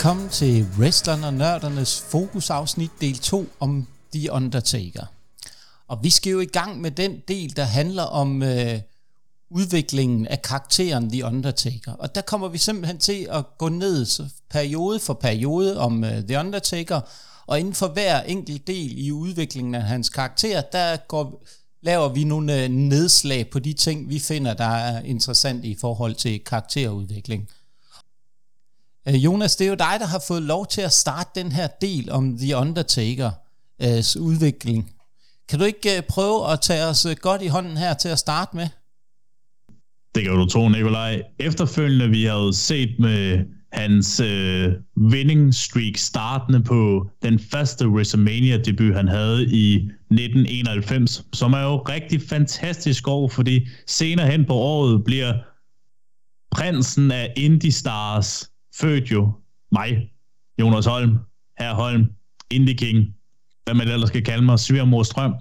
Velkommen til Wrestlerne og Nørdernes fokusafsnit del 2 om The Undertaker. Og vi skal jo i gang med den del, der handler om øh, udviklingen af karakteren The Undertaker. Og der kommer vi simpelthen til at gå ned så periode for periode om øh, The Undertaker, og inden for hver enkelt del i udviklingen af hans karakter, der går, laver vi nogle øh, nedslag på de ting, vi finder, der er interessant i forhold til karakterudvikling. Øh, Jonas, det er jo dig, der har fået lov til at starte den her del om The Undertakers øh, udvikling. Kan du ikke øh, prøve at tage os godt i hånden her til at starte med? Det kan du tro, Nikolaj. Efterfølgende, vi har set med hans øh, winning streak startende på den første WrestleMania-debut, han havde i 1991, som er jo rigtig fantastisk år, fordi senere hen på året bliver prinsen af Indie Stars født jo mig, Jonas Holm, herr Holm, Indie King, hvad man ellers skal kalde mig, Svigermors Strøm.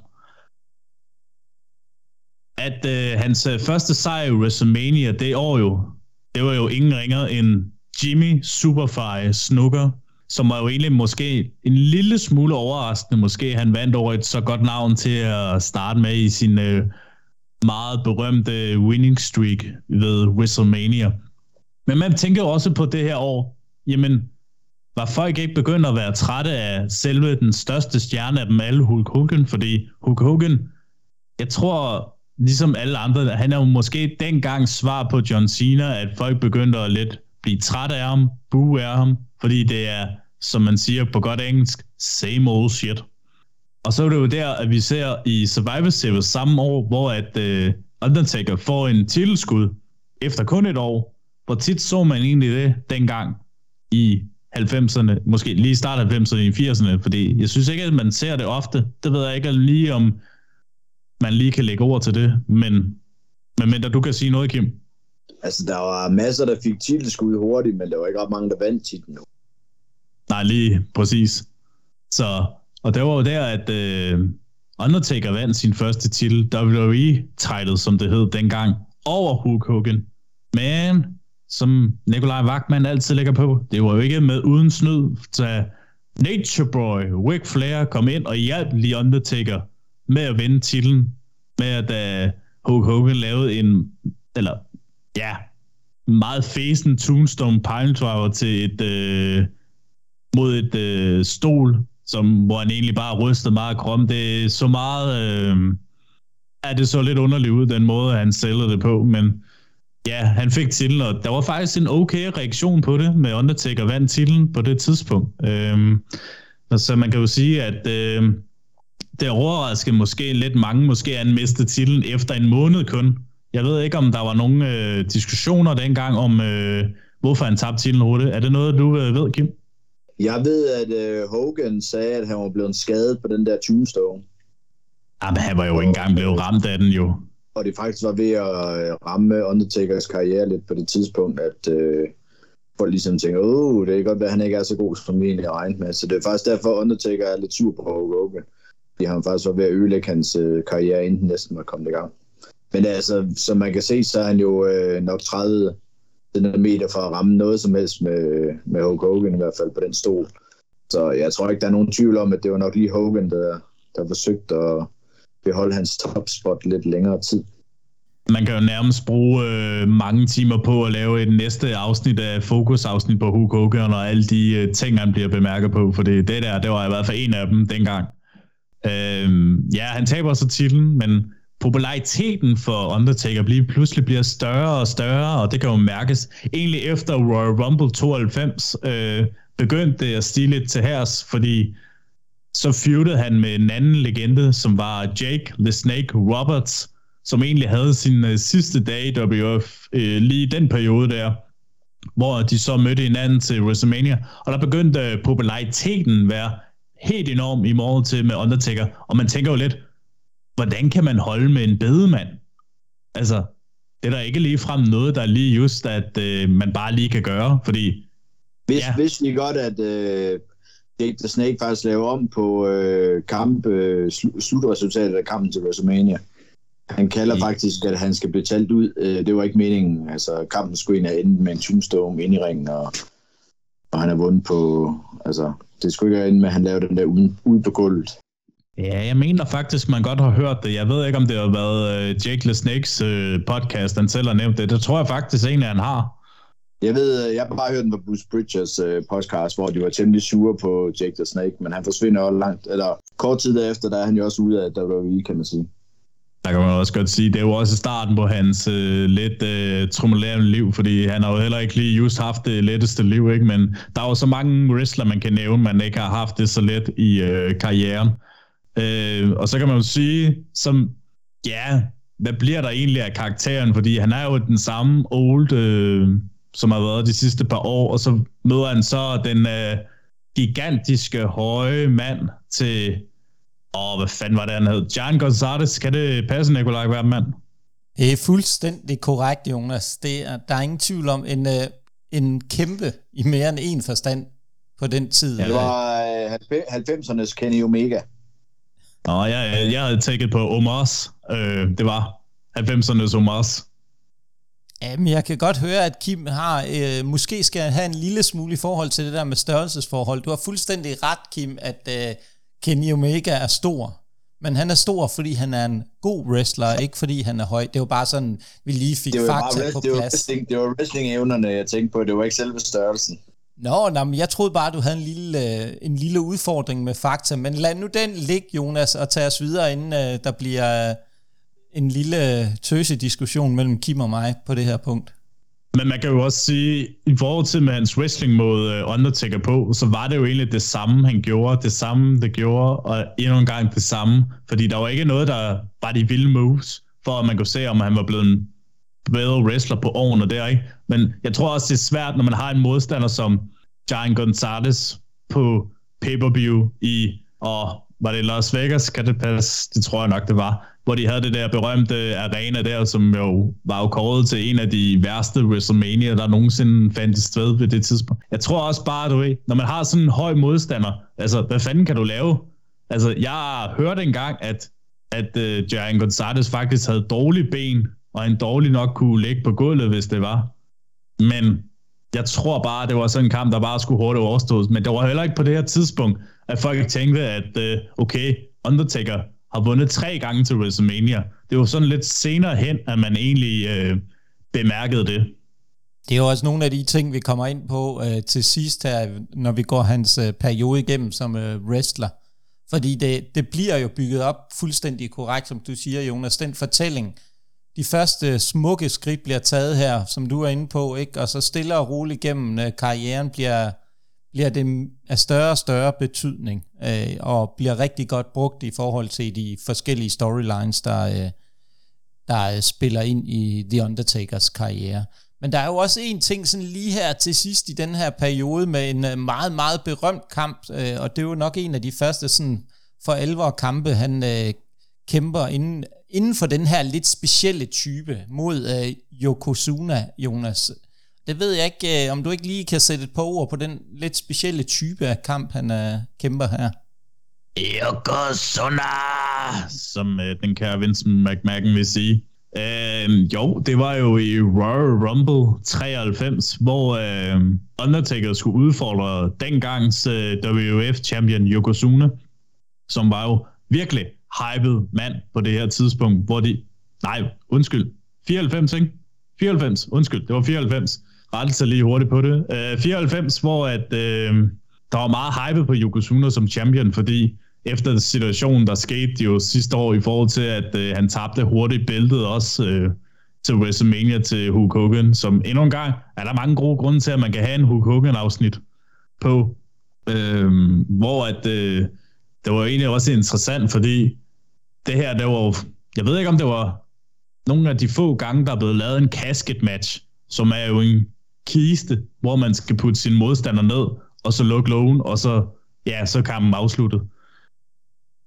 At øh, hans øh, første sejr i WrestleMania det år jo, det var jo ingen ringer end Jimmy Superfly Snooker, som var jo egentlig måske en lille smule overraskende. Måske han vandt over et så godt navn til at starte med i sin øh, meget berømte winning streak ved WrestleMania. Men man tænker også på det her år, jamen, var folk ikke begyndt at være trætte af selve den største stjerne af dem alle, Hulk Hogan? Fordi Hulk Hogan, jeg tror, ligesom alle andre, han er jo måske dengang svar på John Cena, at folk begyndte at lidt blive trætte af ham, bue af ham, fordi det er, som man siger på godt engelsk, same old shit. Og så er det jo der, at vi ser i Survivor Series samme år, hvor at uh, Undertaker får en titelskud efter kun et år. Hvor tit så man egentlig det dengang i 90'erne, måske lige start 90'erne i 80'erne, fordi jeg synes ikke, at man ser det ofte. Det ved jeg ikke lige, om man lige kan lægge ord til det, men, men mindre du kan sige noget, Kim. Altså, der var masser, der fik titelskud hurtigt, men der var ikke ret mange, der vandt titlen nu. Nej, lige præcis. Så, og det var jo der, at uh, Undertaker vandt sin første titel, WWE-titlet, som det hed dengang, over Hulk Hogan. Men som Nikolaj Wagman altid lægger på. Det var jo ikke med uden snyd, så Nature Boy, Ric Flair kom ind og hjalp The Undertaker med at vinde titlen, med at uh, Hulk Hogan lavede en, eller ja, meget fæsen Tombstone Piledriver til et, uh, mod et uh, stol, som, hvor han egentlig bare rystede meget krom. Det så meget, uh, øh, ja, det så lidt underligt ud, den måde, han sælger det på, men Ja, han fik titlen, og der var faktisk en okay reaktion på det, med Undertaker vandt titlen på det tidspunkt. Øhm, så man kan jo sige, at øh, det overraskede måske lidt mange, måske han mistede titlen efter en måned kun. Jeg ved ikke, om der var nogle øh, diskussioner dengang om, øh, hvorfor han tabte titlen hurtigt. Er det noget, du øh, ved, Kim? Jeg ved, at øh, Hogan sagde, at han var blevet skadet på den der tombstone. Jamen, han var jo ikke engang blevet ramt af den jo og det faktisk var ved at øh, ramme Undertakers karriere lidt på det tidspunkt, at øh, folk ligesom tænker, åh, det er godt at han ikke er så god, som vi egentlig regnet med. Så det er faktisk derfor, Undertaker er lidt sur på Hogan. Fordi har faktisk var ved at ødelægge hans øh, karriere, inden næsten var kommet i gang. Men altså, som man kan se, så er han jo øh, nok 30 meter fra at ramme noget som helst med, med Hulk Hogan, i hvert fald på den stol. Så jeg tror ikke, der er nogen tvivl om, at det var nok lige Hogan, der, der forsøgte at beholde hans topspot lidt længere tid. Man kan jo nærmest bruge øh, mange timer på at lave et næste afsnit af fokusafsnit på Hulk Hogan og alle de øh, ting, han bliver bemærket på, for det, det der, det var i hvert fald en af dem dengang. Øh, ja, han taber så titlen, men populariteten for Undertaker bliver pludselig bliver større og større, og det kan jo mærkes. Egentlig efter Royal Rumble 92 øh, begyndte det at stige lidt til hers, fordi så feudede han med en anden legende, som var Jake The Snake Roberts, som egentlig havde sin uh, sidste dag i WF øh, lige i den periode der, hvor de så mødte hinanden til WrestleMania, og der begyndte uh, populariteten være helt enorm i morgen til med Undertaker, og man tænker jo lidt, hvordan kan man holde med en bedemand? Altså, det er der ikke lige frem noget, der er lige just, at uh, man bare lige kan gøre, fordi... Hvis, ja. hvis I godt, at uh, Jake the Snake faktisk laver om på uh, kamp, uh, sl- slutresultatet af kampen til WrestleMania? Han kalder mm. faktisk, at han skal blive talt ud. Øh, det var ikke meningen. Altså, kampen skulle ind have endt med en tombstone ind i ringen, og og han har vundet på, altså, det skulle ikke ende med, at han lavede den der ude, ude på gulvet. Ja, jeg mener faktisk, man godt har hørt det. Jeg ved ikke, om det har været uh, Jake Le Snakes uh, podcast, han selv har nævnt det. Det tror jeg faktisk egentlig, han har. Jeg ved, øh, jeg har bare hørt den på Bruce Bridges øh, podcast, hvor de var temmelig sure på Jake the Snake, men han forsvinder også langt, eller kort tid derefter, der er han jo også ude af WWE, kan man sige. Der kan man også godt sige, det er jo også starten på hans øh, lidt øh, trumulerende liv, fordi han har jo heller ikke lige just haft det letteste liv, ikke? men der er jo så mange wrestler, man kan nævne, man ikke har haft det så let i øh, karrieren. Øh, og så kan man jo sige, som, ja, hvad bliver der egentlig af karakteren, fordi han er jo den samme old, øh, som har været de sidste par år, og så møder han så den øh, gigantiske, høje mand til Åh, hvad fanden var det, han hed? John Gonzalez. Kan det passe, Nikolaj Værmand? Det er fuldstændig korrekt, Jonas. Det er, der er ingen tvivl om en, uh, en kæmpe i mere end en forstand på den tid. Ja, det var uh, 90'ernes Kenny Omega. Nå, jeg, jeg havde tækket på Omars. Øh, det var 90'ernes Omars. Jamen, jeg kan godt høre, at Kim har, øh, måske skal have en lille smule i forhold til det der med størrelsesforhold. Du har fuldstændig ret, Kim, at øh, Kenny Omega er stor, men han er stor, fordi han er en god wrestler, ikke fordi han er høj. Det var bare sådan, vi lige fik det var fakta bare, på det var plads. Wrestling, det var wrestling-evnerne, jeg tænkte på. Det var ikke selve størrelsen. Nå, nej, men jeg troede bare, du havde en lille, en lille udfordring med fakta, men lad nu den ligge, Jonas, og tage os videre, inden uh, der bliver en lille øh, tøse diskussion mellem Kim og mig på det her punkt. Men man kan jo også sige, i forhold til med hans wrestling mod øh, Undertaker på, så var det jo egentlig det samme, han gjorde, det samme, det gjorde, og endnu en gang det samme. Fordi der var ikke noget, der var de vilde moves, for at man kunne se, om han var blevet en bedre wrestler på årene der, ikke? Men jeg tror også, det er svært, når man har en modstander som Giant Gonzalez på pay-per-view i, og var det Las Vegas, kan det passe? Det tror jeg nok, det var hvor de havde det der berømte arena der, som jo var jo kåret til en af de værste WrestleMania, der nogensinde fandt sted ved det tidspunkt. Jeg tror også bare, du ved, når man har sådan en høj modstander, altså, hvad fanden kan du lave? Altså, jeg hørte engang, at, at øh, uh, Jaren Gonzalez faktisk havde dårlige ben, og en dårlig nok kunne ligge på gulvet, hvis det var. Men jeg tror bare, det var sådan en kamp, der bare skulle hurtigt overstås. Men det var heller ikke på det her tidspunkt, at folk tænkte, at uh, okay, Undertaker har vundet tre gange til WrestleMania. Det var sådan lidt senere hen, at man egentlig øh, bemærkede det. Det er jo også nogle af de ting, vi kommer ind på øh, til sidst her, når vi går hans øh, periode igennem som øh, wrestler. Fordi det, det bliver jo bygget op fuldstændig korrekt, som du siger, Jonas. Den fortælling, de første smukke skridt bliver taget her, som du er inde på, ikke? og så stille og roligt gennem øh, karrieren bliver bliver det af større og større betydning, øh, og bliver rigtig godt brugt i forhold til de forskellige storylines, der, øh, der øh, spiller ind i The Undertakers karriere. Men der er jo også en ting sådan lige her til sidst i den her periode med en øh, meget, meget berømt kamp, øh, og det er jo nok en af de første sådan for alvor kampe, han øh, kæmper inden, inden for den her lidt specielle type mod øh, Yokozuna, Jonas. Det ved jeg ikke, øh, om du ikke lige kan sætte et par ord på den lidt specielle type af kamp, han uh, kæmper her. Yokozuna, som uh, den kære Vince McMahon vil sige. Uh, jo, det var jo i Royal Rumble 93, hvor uh, Undertaker skulle udfordre dengangs uh, WWF champion Yokozuna, som var jo virkelig hyped mand på det her tidspunkt, hvor de... Nej, undskyld. 94, ikke? 94, undskyld, det var 94 rettelse lige hurtigt på det. Øh, uh, 94, hvor at, uh, der var meget hype på Yokozuna som champion, fordi efter situationen, der skete jo sidste år i forhold til, at uh, han tabte hurtigt bæltet også uh, til WrestleMania til Hulk Hogan, som endnu en gang er der mange gode grunde til, at man kan have en Hulk Hogan-afsnit på, uh, hvor at, uh, det var egentlig også interessant, fordi det her, det var jeg ved ikke om det var nogle af de få gange, der er blevet lavet en casket match, som er jo en kiste, hvor man skal putte sin modstander ned, og så lukke lågen, og så, ja, så kampen afsluttet.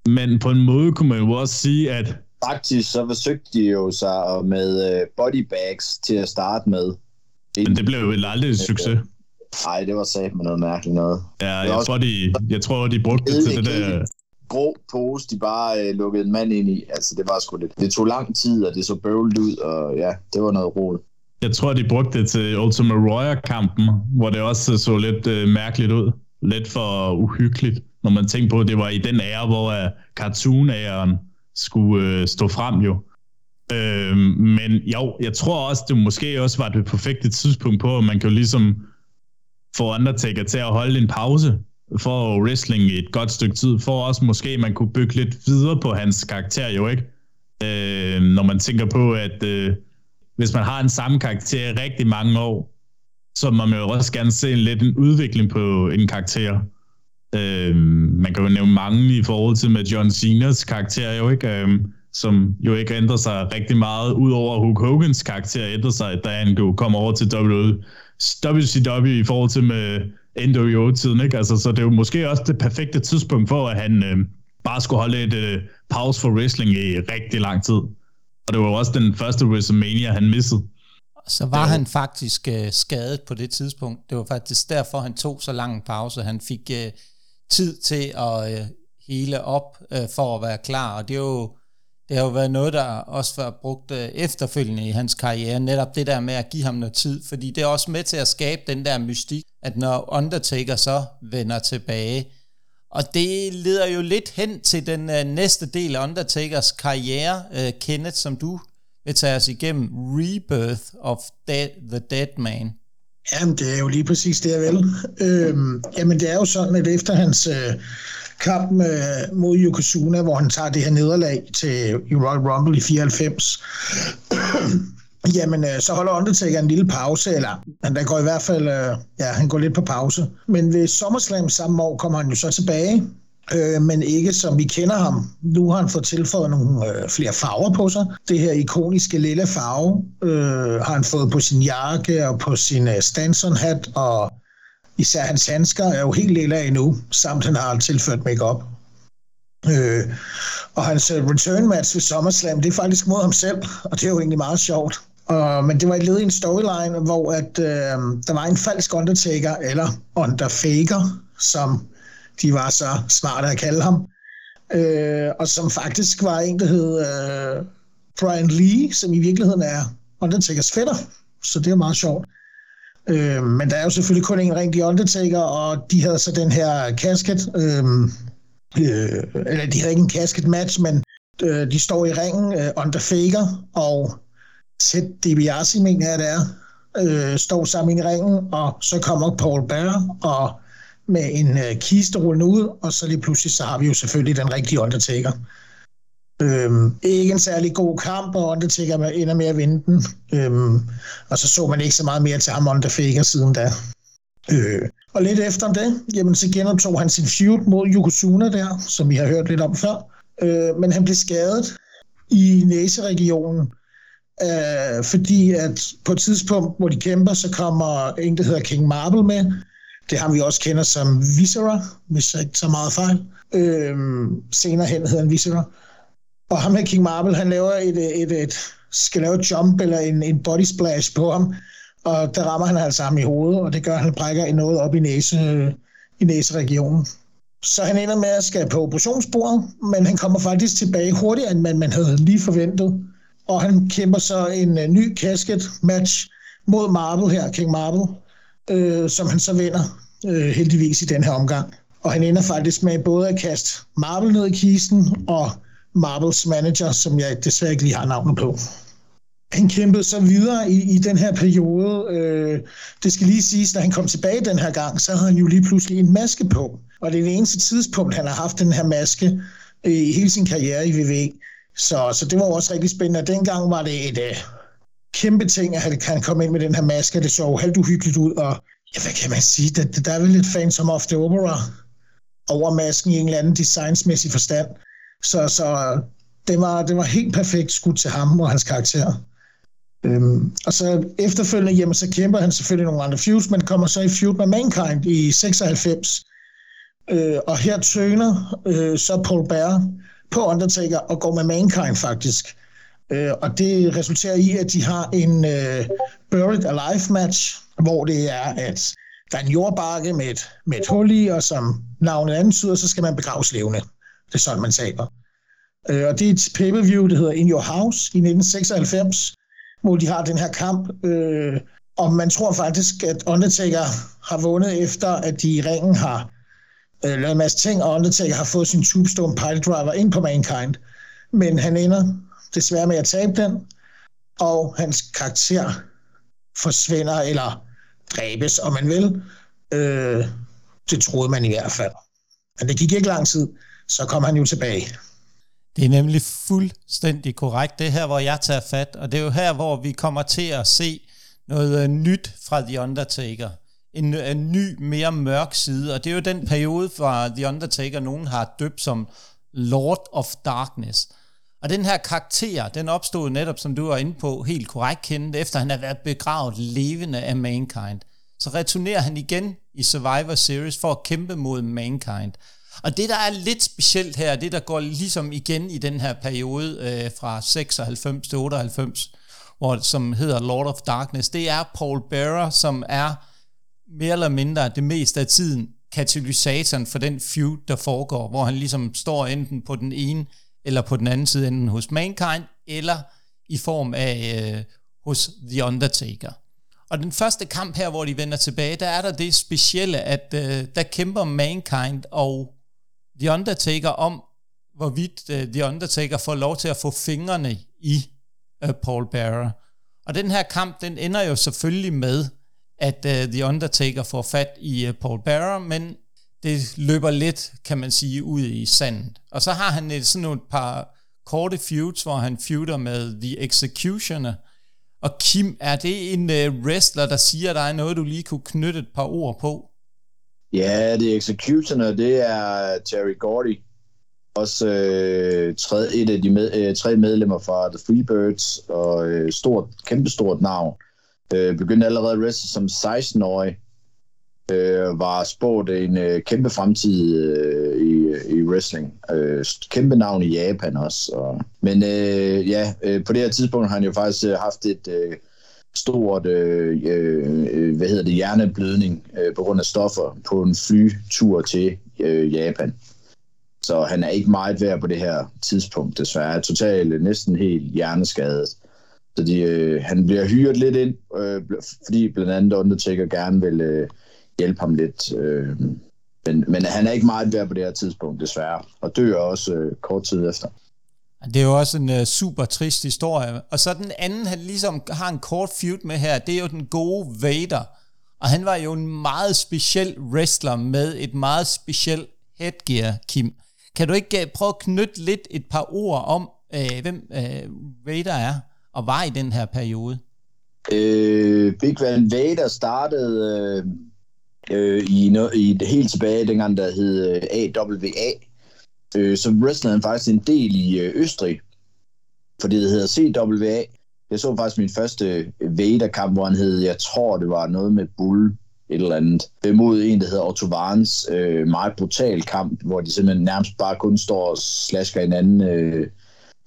Men på en måde kunne man jo også sige, at... Faktisk så forsøgte de jo sig med øh, bodybags til at starte med. Men det blev jo aldrig en succes. Nej, det var sat med noget mærkeligt noget. Ja, jeg, også... tror, de, jeg tror, de brugte det til det der... Grå pose, de bare øh, lukkede en mand ind i. Altså, det var sgu lidt... Det tog lang tid, og det så bøvlet ud, og ja, det var noget roligt. Jeg tror, de brugte det til Ultima Warrior-kampen, hvor det også så lidt øh, mærkeligt ud. Lidt for uhyggeligt, når man tænker på, at det var i den ære, hvor uh, cartoon-æren skulle øh, stå frem jo. Øh, men jo, jeg tror også, det måske også var det perfekte tidspunkt på, at man kan jo ligesom få Undertaker til at holde en pause for wrestling i et godt stykke tid, for også måske man kunne bygge lidt videre på hans karakter jo, ikke? Øh, når man tænker på, at øh, hvis man har en samme karakter i rigtig mange år, så må man jo også gerne se en lidt en udvikling på en karakter. Øh, man kan jo nævne mange i forhold til med John Cena's karakter jo, ikke? Øh, som jo ikke ændrer sig rigtig meget, udover Hulk Hogans karakter ændrer sig, da han kom over til WCW i forhold til med NWO-tiden, ikke? Altså, så det er jo måske også det perfekte tidspunkt for, at han øh, bare skulle holde et øh, pause for wrestling i rigtig lang tid. Og det var jo også den første WrestleMania, han missede. Så var han faktisk øh, skadet på det tidspunkt. Det var faktisk derfor, han tog så lang en pause. Han fik øh, tid til at øh, hele op øh, for at være klar, og det er jo det har jo været noget, der også var brugt øh, efterfølgende i hans karriere, netop det der med at give ham noget tid, fordi det er også med til at skabe den der mystik, at når Undertaker så vender tilbage, og det leder jo lidt hen til den uh, næste del af Undertakers karriere, uh, Kenneth, som du vil tage os igennem, Rebirth of de- The Dead Man. Jamen, det er jo lige præcis det, jeg vil. Øhm, jamen, det er jo sådan, at efter hans øh, kamp med, mod Yokozuna, hvor han tager det her nederlag til Royal Rumble i 94, Jamen, øh, så holder Undertaker en lille pause, eller han der går i hvert fald, øh, ja, han går lidt på pause. Men ved SummerSlam samme år kommer han jo så tilbage, øh, men ikke som vi kender ham. Nu har han fået tilføjet nogle øh, flere farver på sig. Det her ikoniske lille farve øh, har han fået på sin jakke og på sin øh, Stanson-hat, og især hans handsker er jo helt lille endnu, samt han har tilført makeup. Øh, og hans øh, return match ved SummerSlam, det er faktisk mod ham selv, og det er jo egentlig meget sjovt. Og, men det var et led i en storyline, hvor at, øh, der var en falsk Undertaker, eller Underfaker, som de var så smarte at kalde ham, øh, og som faktisk var en, der hed øh, Brian Lee, som i virkeligheden er Undertakers fætter, så det er meget sjovt. Øh, men der er jo selvfølgelig kun en rigtig Undertaker, og de havde så den her kasket, øh, øh, eller de havde ikke en kasket match, men øh, de står i ringen, øh, Undertaker og Ted DiBiase, mener jeg det er, øh, står sammen i ringen, og så kommer Paul Bear og med en øh, kiste rullende ud, og så lige pludselig så har vi jo selvfølgelig den rigtige Undertaker. Øhm, ikke en særlig god kamp, og Undertaker ender med at vinde den. Øhm, og så så man ikke så meget mere til ham Undertaker siden da. Øh, og lidt efter det, jamen, så genoptog han sin feud mod Yokozuna der, som vi har hørt lidt om før. Øh, men han blev skadet i næseregionen, øh, fordi at på et tidspunkt, hvor de kæmper, så kommer en, der hedder King Marble med. Det har vi også kender som Viscera, hvis jeg ikke så meget fejl. Øh, senere hen hedder han Viscera. Og ham her, King Marble, han laver et, et, et, skal lave et jump eller en, en body splash på ham, og der rammer han altså ham i hovedet, og det gør, at han brækker i noget op i, næse, i næseregionen. Så han ender med at skal på operationsbordet, men han kommer faktisk tilbage hurtigere, end man, man havde lige forventet og han kæmper så en uh, ny casket match mod Marvel her, King Marvel, øh, som han så vinder øh, heldigvis i den her omgang. Og han ender faktisk med både at kaste Marvel ned i kisten og Marvels manager, som jeg desværre ikke lige har navnet på. Han kæmpede så videre i, i den her periode. Øh, det skal lige siges, når han kom tilbage den her gang, så havde han jo lige pludselig en maske på. Og det er det eneste tidspunkt, han har haft den her maske øh, i hele sin karriere i WWE. Så, så det var også rigtig spændende. Dengang var det et øh, kæmpe ting, at han kom ind med den her maske. Det så helt uhyggeligt ud, og ja, hvad kan man sige? Det, der er vel lidt Phantom of the Opera over masken i en eller anden designsmæssig forstand. Så, så øh, det, var, det var helt perfekt skudt til ham og hans karakter. Øhm, og så efterfølgende, jamen, så kæmper han selvfølgelig nogle andre feuds, men kommer så i feud med Mankind i 96. Øh, og her tøner øh, så Paul Bear på Undertaker og går med Mankind faktisk. Øh, og det resulterer i, at de har en øh, Buried Alive match, hvor det er, at der er en jordbakke med et, med et hul i, og som navnet antyder, så skal man begraves levende. Det er sådan, man taber. Øh, og det er et pay-per-view, der hedder In Your House i 1996, hvor de har den her kamp. Øh, og man tror faktisk, at Undertaker har vundet efter, at de i ringen har øh, lavet en masse ting, og Undertaker har fået sin Tombstone Pile Driver ind på Mankind. Men han ender desværre med at tabe den, og hans karakter forsvinder eller dræbes, om man vil. Øh, det troede man i hvert fald. Men det gik ikke lang tid, så kom han jo tilbage. Det er nemlig fuldstændig korrekt. Det er her, hvor jeg tager fat, og det er jo her, hvor vi kommer til at se noget øh, nyt fra The Undertaker. En, en ny, mere mørk side, og det er jo den periode fra The Undertaker, nogen har døbt som Lord of Darkness. Og den her karakter, den opstod netop, som du var inde på, helt korrekt kendt, efter han har været begravet levende af Mankind. Så returnerer han igen i Survivor Series for at kæmpe mod Mankind. Og det, der er lidt specielt her, det der går ligesom igen i den her periode øh, fra 96 til 98, hvor, som hedder Lord of Darkness, det er Paul Bearer, som er mere eller mindre det meste af tiden katalysatoren for den feud, der foregår, hvor han ligesom står enten på den ene eller på den anden side, enten hos Mankind, eller i form af øh, hos The Undertaker. Og den første kamp her, hvor de vender tilbage, der er der det specielle, at øh, der kæmper Mankind og The Undertaker om, hvorvidt øh, The Undertaker får lov til at få fingrene i øh, Paul Bearer. Og den her kamp, den ender jo selvfølgelig med, at uh, The Undertaker får fat i uh, Paul Bearer, men det løber lidt, kan man sige, ud i sandet. Og så har han et, sådan et par korte feuds, hvor han feuder med The Executioner. Og Kim, er det en uh, wrestler, der siger dig noget, du lige kunne knytte et par ord på? Ja, The Executioner, det er Terry Gordy. Også øh, tredje, et af de med, øh, tre medlemmer fra The Freebirds, og øh, stort, kæmpestort navn. Øh, Øh, begyndte allerede at wrestle som 16-årig. Øh, var spået en øh, kæmpe fremtid øh, i, i wrestling. Øh, kæmpe navn i Japan også. Og, men øh, ja, øh, på det her tidspunkt har han jo faktisk øh, haft et... Øh, stort øh, øh, øh, hvad hedder det, hjerneblødning øh, på grund af stoffer på en flytur til øh, Japan. Så han er ikke meget værd på det her tidspunkt, desværre. Totalt øh, næsten helt hjerneskadet. Så de, øh, han bliver hyret lidt ind, øh, fordi blandt andet Undertaker gerne vil øh, hjælpe ham lidt. Øh, men, men han er ikke meget værd på det her tidspunkt, desværre. Og dør også øh, kort tid efter. Det er jo også en uh, super trist historie. Og så den anden, han ligesom har en kort feud med her, det er jo den gode Vader. Og han var jo en meget speciel wrestler med et meget specielt headgear, Kim. Kan du ikke uh, prøve at knytte lidt et par ord om, uh, hvem uh, Vader er og var i den her periode? Øh, Big Van Vader startede øh, øh i, no, i det helt tilbage, dengang der hed øh, AWA, øh, så wrestlede han faktisk en del i øh, Østrig, fordi det hedder CWA. Jeg så faktisk min første øh, Vader-kamp, hvor han hed, jeg tror det var noget med Bull, et eller andet, mod en, der hedder Otto Varens. Øh, meget brutal kamp, hvor de simpelthen nærmest bare kun står og slasker hinanden øh,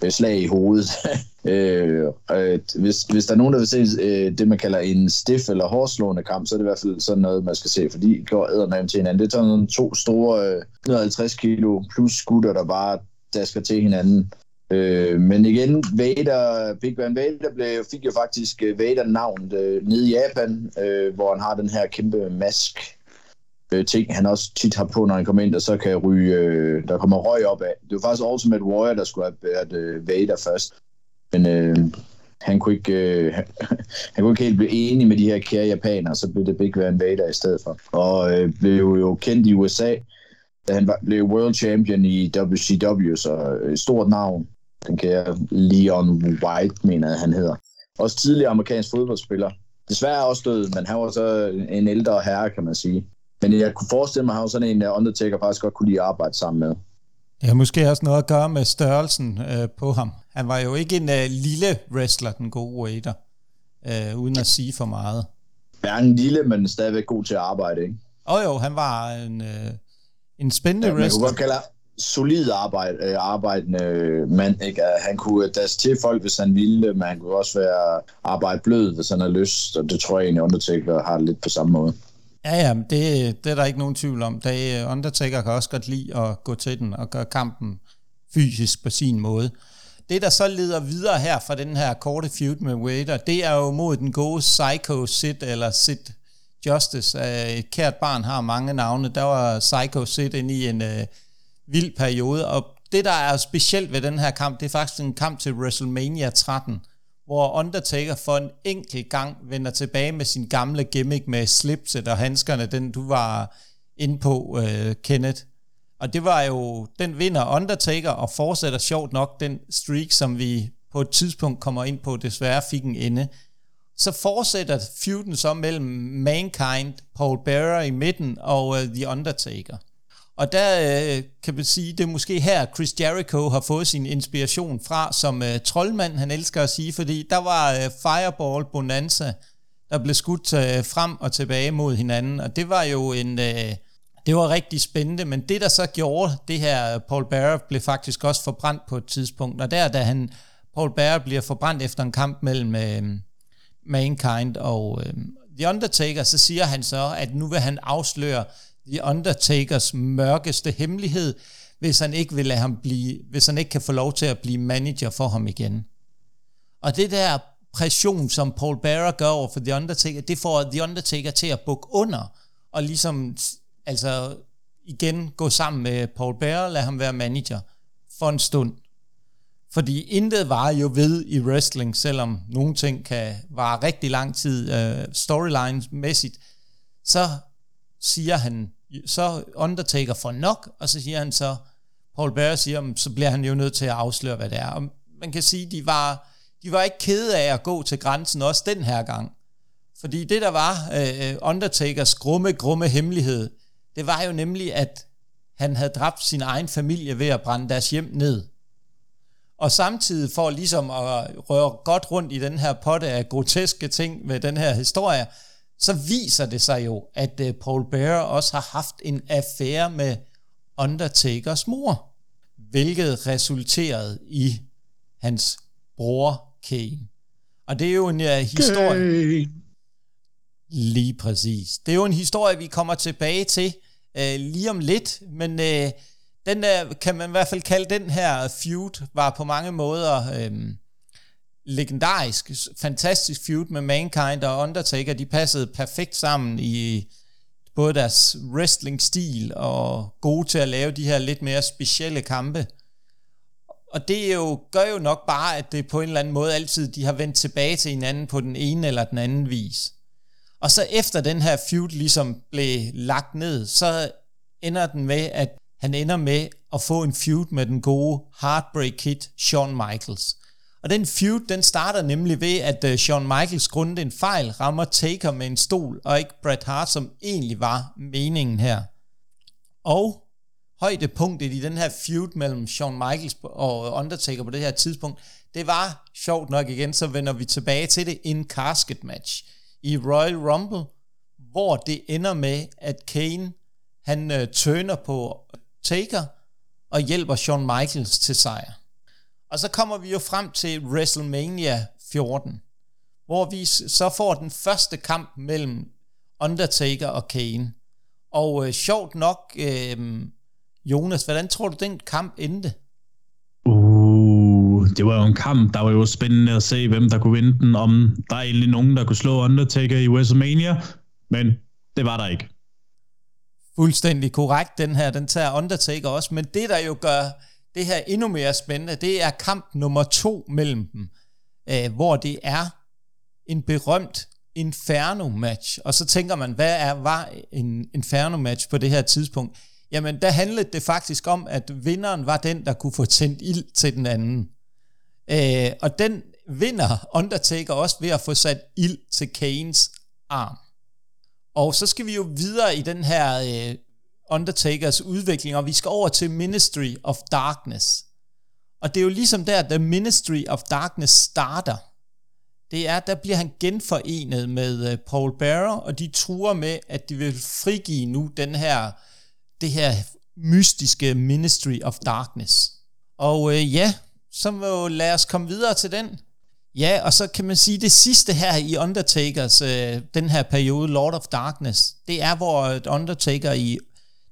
Øh, slag i hovedet. øh, øh, hvis, hvis der er nogen, der vil se øh, det, man kalder en stiff eller hårdslående kamp, så er det i hvert fald sådan noget, man skal se, for de går ædermame til hinanden. Det er sådan to store øh, 150 kilo plus skutter, der bare dasker til hinanden. Øh, men igen, Vader, Big Van Vader blev, fik jo faktisk øh, Vader navnet øh, nede i Japan, øh, hvor han har den her kæmpe mask øh, ting, han også tit har på, når han kommer ind, og så kan ryge, øh, der kommer røg op af. Det var faktisk Ultimate Warrior, der skulle have været øh, Vader først. Men øh, han kunne ikke, øh, han, han kunne ikke helt blive enig med de her kære japanere, så blev det Big Van Vader i stedet for. Og øh, blev jo kendt i USA, da han var, blev world champion i WCW, så et øh, stort navn. Den kære Leon White, mener jeg, han hedder. Også tidligere amerikansk fodboldspiller. Desværre også død, men han var så en ældre herre, kan man sige. Men jeg kunne forestille mig, at han var sådan en, der Undertaker faktisk godt kunne lide at arbejde sammen med. Har måske også noget at gøre med størrelsen øh, på ham. Han var jo ikke en uh, lille wrestler, den gode Wader, uh, uden at sige for meget. en lille, men stadigvæk god til at arbejde, ikke? Åh oh, jo, han var en, uh, en spændende ja, wrestler. Man kunne godt kalde solid arbejde, øh, arbejdende mand. Ikke? Han kunne dasse til folk, hvis han ville, men han kunne også være arbejde blød, hvis han har lyst, og det tror jeg egentlig, Undertaker har lidt på samme måde. Ja, ja, det, det er der ikke nogen tvivl om. Det, øh, Undertaker kan også godt lide at gå til den og gøre kampen fysisk på sin måde. det, der så leder videre her fra den her korte feud med Vader, det er jo mod den gode Psycho Sid, eller Sid Justice. Øh, et kært barn har mange navne. Der var Psycho Sid inde i en øh, vild periode, og det, der er specielt ved den her kamp, det er faktisk en kamp til WrestleMania 13, hvor Undertaker for en enkelt gang vender tilbage med sin gamle gimmick med slipset og handskerne, den du var inde på, uh, Kenneth. Og det var jo, den vinder Undertaker og fortsætter sjovt nok den streak, som vi på et tidspunkt kommer ind på, desværre fik en ende. Så fortsætter feuden så mellem Mankind, Paul Bearer i midten og uh, The Undertaker. Og der øh, kan man sige, det er måske her, Chris Jericho har fået sin inspiration fra som øh, troldmand, han elsker at sige, fordi der var øh, Fireball Bonanza, der blev skudt øh, frem og tilbage mod hinanden, og det var jo en... Øh, det var rigtig spændende, men det der så gjorde det her, øh, Paul Bearer blev faktisk også forbrændt på et tidspunkt, og der da han, Paul Bearer bliver forbrændt efter en kamp mellem øh, Mankind og øh, The Undertaker, så siger han så, at nu vil han afsløre The Undertakers mørkeste hemmelighed, hvis han ikke vil lade ham blive, hvis han ikke kan få lov til at blive manager for ham igen. Og det der pression, som Paul Bearer gør over for The Undertaker, det får The Undertaker til at bukke under, og ligesom, altså igen gå sammen med Paul Bearer, lade ham være manager for en stund. Fordi intet var jo ved i wrestling, selvom nogle ting kan vare rigtig lang tid øh, uh, storyline-mæssigt, så siger han, så Undertaker får nok, og så siger han så, Paul Bearer siger, så bliver han jo nødt til at afsløre, hvad det er. Og man kan sige, de var, de var ikke kede af at gå til grænsen også den her gang. Fordi det, der var uh, Undertakers grumme, grumme hemmelighed, det var jo nemlig, at han havde dræbt sin egen familie ved at brænde deres hjem ned. Og samtidig for ligesom at røre godt rundt i den her potte af groteske ting med den her historie, så viser det sig jo, at uh, Paul Bearer også har haft en affære med Undertakers mor, hvilket resulterede i hans bror Kane. Og det er jo en uh, historie... Kane. Lige præcis. Det er jo en historie, vi kommer tilbage til uh, lige om lidt, men uh, den der, kan man i hvert fald kalde den her feud, var på mange måder... Uh, legendarisk, fantastisk feud med Mankind og Undertaker. De passede perfekt sammen i både deres wrestling-stil og gode til at lave de her lidt mere specielle kampe. Og det jo, gør jo nok bare, at det på en eller anden måde altid, de har vendt tilbage til hinanden på den ene eller den anden vis. Og så efter den her feud ligesom blev lagt ned, så ender den med, at han ender med at få en feud med den gode Heartbreak Kid, Shawn Michaels. Og den feud, den starter nemlig ved, at øh, Shawn Michaels grundet en fejl rammer Taker med en stol, og ikke Bret Hart, som egentlig var meningen her. Og højdepunktet i den her feud mellem Shawn Michaels og Undertaker på det her tidspunkt, det var sjovt nok igen, så vender vi tilbage til det, en casket match i Royal Rumble, hvor det ender med, at Kane, han øh, tøner på Taker, og hjælper Shawn Michaels til sejr. Og så kommer vi jo frem til WrestleMania 14, hvor vi så får den første kamp mellem Undertaker og Kane. Og øh, sjovt nok, øh, Jonas, hvordan tror du, den kamp endte? Uh, det var jo en kamp, der var jo spændende at se, hvem der kunne vinde den, om der er egentlig nogen, der kunne slå Undertaker i WrestleMania, men det var der ikke. Fuldstændig korrekt, den her, den tager Undertaker også, men det der jo gør det her endnu mere spændende, det er kamp nummer to mellem dem, øh, hvor det er en berømt Inferno-match. Og så tænker man, hvad er, var en Inferno-match på det her tidspunkt? Jamen, der handlede det faktisk om, at vinderen var den, der kunne få tændt ild til den anden. Øh, og den vinder Undertaker også ved at få sat ild til Kanes arm. Og så skal vi jo videre i den her øh, Undertakers udvikling, og vi skal over til Ministry of Darkness. Og det er jo ligesom der, The Ministry of Darkness starter. Det er, der bliver han genforenet med øh, Paul Bearer, og de truer med, at de vil frigive nu den her, det her mystiske Ministry of Darkness. Og øh, ja, så må lad os komme videre til den. Ja, og så kan man sige, det sidste her i Undertakers, øh, den her periode, Lord of Darkness, det er, hvor Undertaker i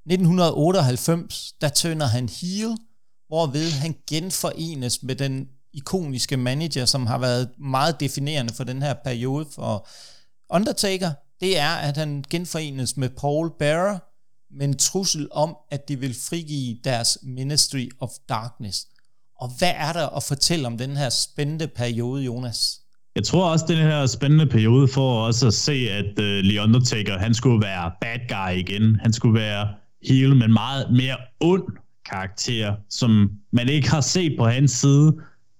1998, der tønder han heel, hvorved han genforenes med den ikoniske manager, som har været meget definerende for den her periode for Undertaker, det er, at han genforenes med Paul Bearer, men trussel om, at de vil frigive deres Ministry of Darkness. Og hvad er der at fortælle om den her spændende periode, Jonas? Jeg tror også, den her spændende periode for også at se, at øh, uh, The Undertaker, han skulle være bad guy igen. Han skulle være heel, men meget mere ond karakter, som man ikke har set på hans side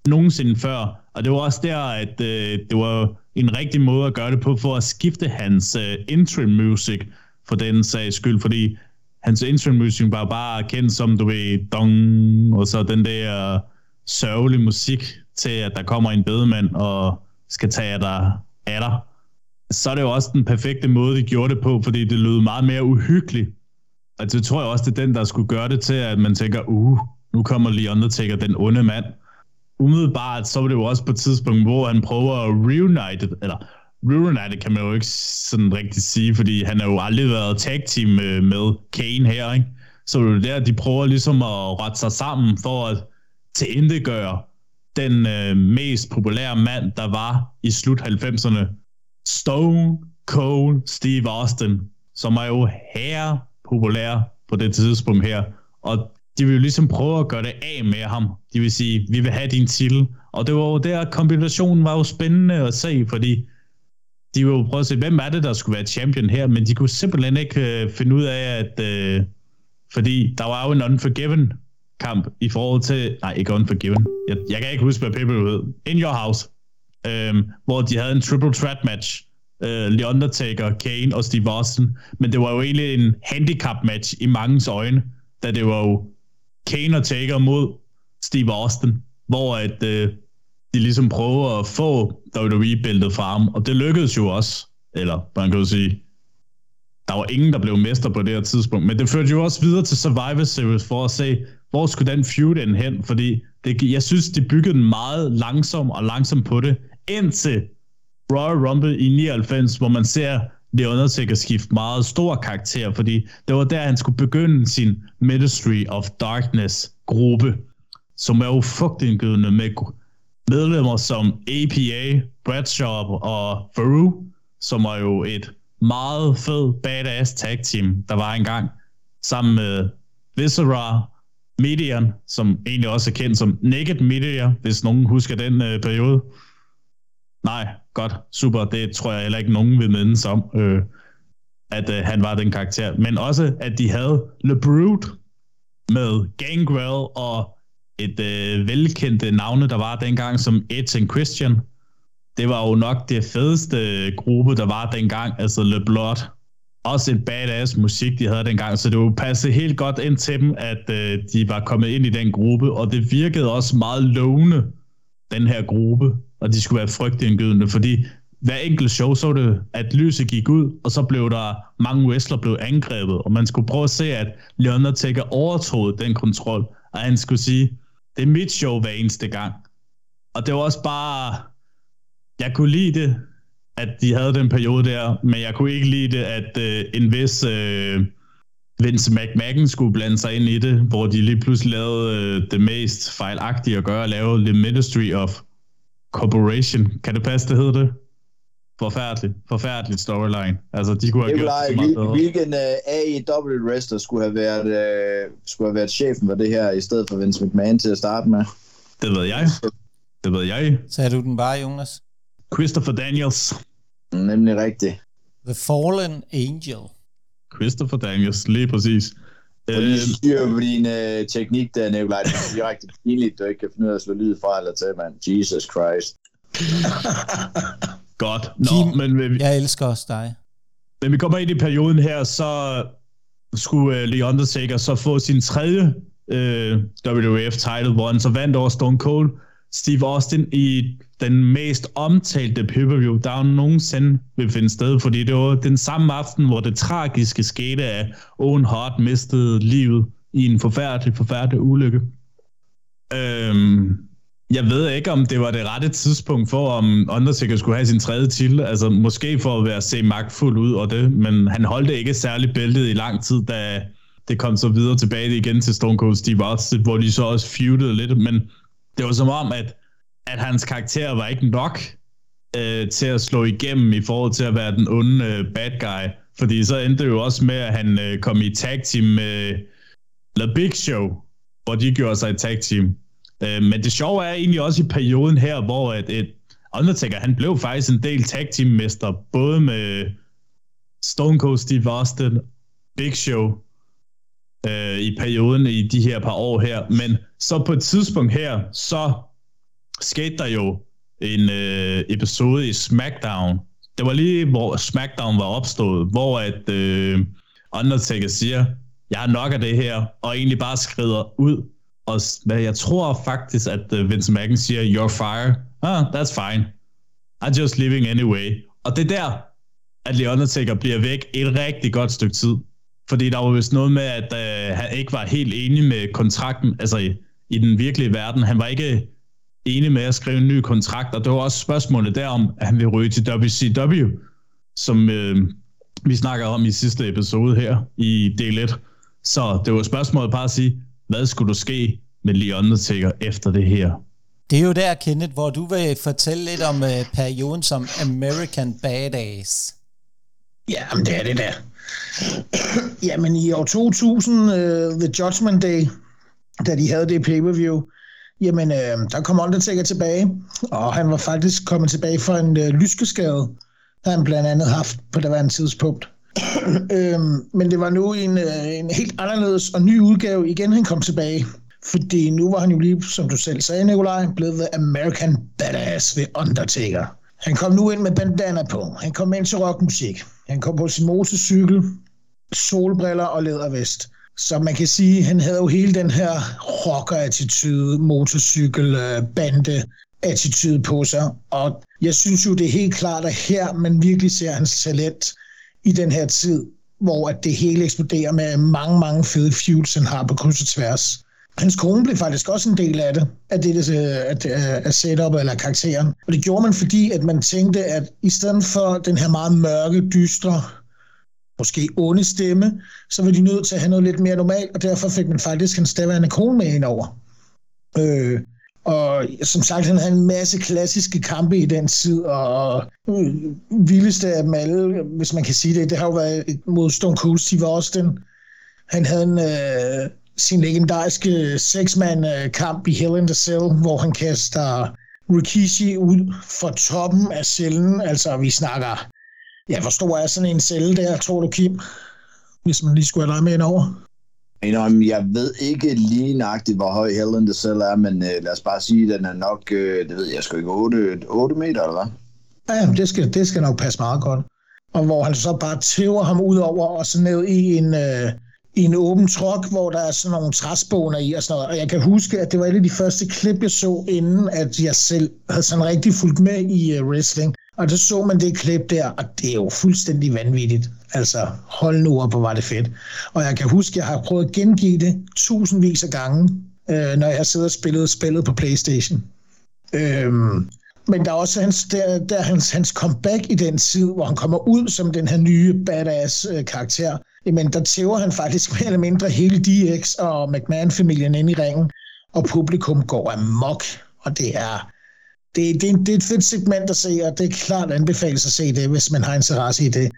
nogensinde før. Og det var også der, at øh, det var en rigtig måde at gøre det på, for at skifte hans øh, interim music for den sags skyld, fordi hans interim music var bare kendt som, du ved, dong, og så den der sørgelig musik til, at der kommer en bedemand og skal tage dig af dig. Så er det jo også den perfekte måde, de gjorde det på, fordi det lød meget mere uhyggeligt. Og det tror jeg også, det er den, der skulle gøre det til, at man tænker, uh, nu kommer lige Undertaker, den onde mand. Umiddelbart, så var det jo også på et tidspunkt, hvor han prøver at reunite, eller reunite kan man jo ikke sådan rigtig sige, fordi han har jo aldrig været tag team med, Kane her, ikke? Så det er der, de prøver ligesom at rette sig sammen for at tilindegøre den øh, mest populære mand, der var i slut 90'erne. Stone Cold Steve Austin, som er jo her populære på det tidspunkt her. Og de vil jo ligesom prøve at gøre det af med ham. De vil sige, vi vil have din titel. Og det var jo der, kombinationen var jo spændende at se, fordi de ville jo prøve at se, hvem er det, der skulle være champion her, men de kunne simpelthen ikke øh, finde ud af, at... Øh, fordi der var jo en Unforgiven kamp i forhold til... Nej, ikke Unforgiven. Jeg, jeg kan ikke huske, hvad people hed. In Your House. Øhm, hvor de havde en triple threat match uh, The Undertaker, Kane og Steve Austin. Men det var jo egentlig en handicap match i mangens øjne, da det var jo Kane og Taker mod Steve Austin, hvor at, uh, de ligesom prøver at få WWE-bæltet fra ham, og det lykkedes jo også. Eller man kan jo sige, der var ingen, der blev mester på det her tidspunkt, men det førte jo også videre til Survivor Series for at se, hvor skulle den feud end hen, fordi det, jeg synes, de byggede den meget langsom og langsom på det, indtil Royal Rumble i 99, hvor man ser The Undertaker skifte meget stor karakter, fordi det var der, han skulle begynde sin Ministry of Darkness gruppe, som er jo fugtindgydende med medlemmer som APA, Bradshaw og Faru, som var jo et meget fed badass tag team, der var engang, sammen med Viscera, Median, som egentlig også er kendt som Naked Media, hvis nogen husker den øh, periode. Nej, godt, super, det tror jeg heller ikke nogen vil mindes om, øh, at øh, han var den karakter. Men også, at de havde Le Brood med Gangrel og et øh, velkendte øh, navne, der var dengang, som Edge and Christian. Det var jo nok det fedeste øh, gruppe, der var dengang, altså Le Blood. Også en badass musik, de havde dengang, så det jo passe helt godt ind til dem, at øh, de var kommet ind i den gruppe, og det virkede også meget lovende, den her gruppe, og de skulle være frygtindgydende, fordi hver enkelt show så det, at lyset gik ud, og så blev der mange wrestler blev angrebet, og man skulle prøve at se, at Leon Undertaker overtog den kontrol, og han skulle sige, det er mit show hver eneste gang. Og det var også bare, jeg kunne lide det, at de havde den periode der, men jeg kunne ikke lide det, at øh, en vis øh, Vince McMahon skulle blande sig ind i det, hvor de lige pludselig lavede øh, det mest fejlagtige at gøre, at lave The Ministry of Corporation. Kan det passe, det hedder det? Forfærdeligt. Forfærdeligt storyline. Altså, de kunne have gjort det så meget bedre. Hvilken uh, AEW wrestler skulle have, været, uh, skulle have været chefen for det her, i stedet for Vince McMahon til at starte med? Det ved jeg. Det ved jeg. Sagde du den bare, Jonas? Christopher Daniels. Nemlig rigtigt. The Fallen Angel. Christopher Daniels, lige præcis. Og lige styr på din uh, teknik der, Nikolaj. Det er direkte pinligt, du ikke kan finde ud af at slå lyd fra eller til, mand. Jesus Christ. Godt. Nå, Kim, men vi, Jeg elsker også dig. men vi kommer ind i perioden her, så skulle uh, The Undertaker så få sin tredje uh, WWF title, han så vandt over Stone Cold Steve Austin i den mest omtalte pay-per-view, der jo nogensinde vil finde sted, fordi det var den samme aften, hvor det tragiske skete, at Owen Hart mistede livet i en forfærdelig, forfærdelig ulykke. Øhm, jeg ved ikke, om det var det rette tidspunkt for, om Undertaker skulle have sin tredje titel. Altså måske for at være se magtfuld ud og det, men han holdt ikke særlig bæltet i lang tid, da det kom så videre tilbage igen til Stone Cold Steve Austin, hvor de så også feudede lidt, men det var som om, at at hans karakter var ikke nok øh, til at slå igennem i forhold til at være den onde øh, bad guy. Fordi så endte det jo også med, at han øh, kom i tag team med øh, The Big Show, hvor de gjorde sig i tag team. Øh, men det sjove er egentlig også i perioden her, hvor at, et Undertaker, han blev faktisk en del tag team mester, både med Stone Cold Steve Austin, Big Show, øh, i perioden i de her par år her. Men så på et tidspunkt her, så skete der jo en øh, episode i SmackDown. Det var lige, hvor SmackDown var opstået, hvor at øh, Undertaker siger, jeg har nok af det her, og egentlig bare skrider ud. Og hvad jeg tror faktisk, at øh, Vince McMahon siger, you're fire. Ah, that's fine. I'm just leaving anyway. Og det er der, at The Undertaker bliver væk et rigtig godt stykke tid. Fordi der var vist noget med, at øh, han ikke var helt enig med kontrakten, altså i, i den virkelige verden. Han var ikke enig med at skrive en ny kontrakt, og det var også spørgsmålet derom, at han vil ryge til WCW, som øh, vi snakker om i sidste episode her i del 1. Så det var spørgsmålet bare at sige, hvad skulle der ske med Lee Undertaker efter det her? Det er jo der, Kenneth, hvor du vil fortælle lidt om uh, perioden som American Badass. Ja, men det er det der. Jamen i år 2000, uh, øh, The Judgment Day, da de havde det pay-per-view, jamen øh, der kom Undertaker tilbage, og han var faktisk kommet tilbage for en øh, lyskeskade, han blandt andet haft på det en tidspunkt. øhm, men det var nu en, øh, en helt anderledes og ny udgave igen, han kom tilbage. Fordi nu var han jo lige, som du selv sagde, Nikolaj, blevet The American Badass ved Undertaker. Han kom nu ind med bandana på. Han kom ind til rockmusik. Han kom på sin motorcykel, solbriller og lædervest. Så man kan sige, at han havde jo hele den her rocker-attitude, motorcykel, øh, bande attitude på sig. Og jeg synes jo, det er helt klart, at her man virkelig ser hans talent i den her tid, hvor at det hele eksploderer med mange, mange fede feuds, han har på kryds og tværs. Hans kone blev faktisk også en del af det, af det at, øh, at setup eller karakteren. Og det gjorde man, fordi at man tænkte, at i stedet for den her meget mørke, dystre, måske onde stemme, så var de nødt til at have noget lidt mere normalt, og derfor fik man faktisk hans daværende kone med ind over. Øh, og som sagt, han havde en masse klassiske kampe i den tid, og øh, vildeste af dem alle, hvis man kan sige det, det har jo været mod Stone Cold Steve Austin. Han havde en, øh, sin legendariske seksmand-kamp i Hell in the Cell, hvor han kaster Rikishi ud fra toppen af cellen. Altså, vi snakker... Ja, hvor stor er sådan en celle der, tror du, Kim? Hvis man lige skulle have dig med ind over. Jeg ved ikke lige nøjagtigt, hvor høj in the Cell er, men uh, lad os bare sige, at den er nok, uh, det ved jeg sgu ikke, 8, 8 meter, eller hvad? Ja, det skal, det skal nok passe meget godt. Og hvor han så bare tæver ham ud over, og så ned i en, uh, i en åben trok, hvor der er sådan nogle træsboner i og sådan noget. Og jeg kan huske, at det var et af de første klip, jeg så, inden at jeg selv havde sådan rigtig fulgt med i uh, wrestling. Og så så man det klip der, og det er jo fuldstændig vanvittigt. Altså, hold nu op, hvor var det fedt. Og jeg kan huske, jeg har prøvet at gengive det tusindvis af gange, øh, når jeg sidder og spillet spillet på Playstation. Øhm, men der er også hans, der, der hans, hans comeback i den tid, hvor han kommer ud som den her nye badass øh, karakter. Jamen, der tæver han faktisk mere eller mindre hele DX og McMahon-familien ind i ringen, og publikum går amok, og det er, det, det, det er et fedt segment at se, og det er klart anbefales at se det, hvis man har interesse i det.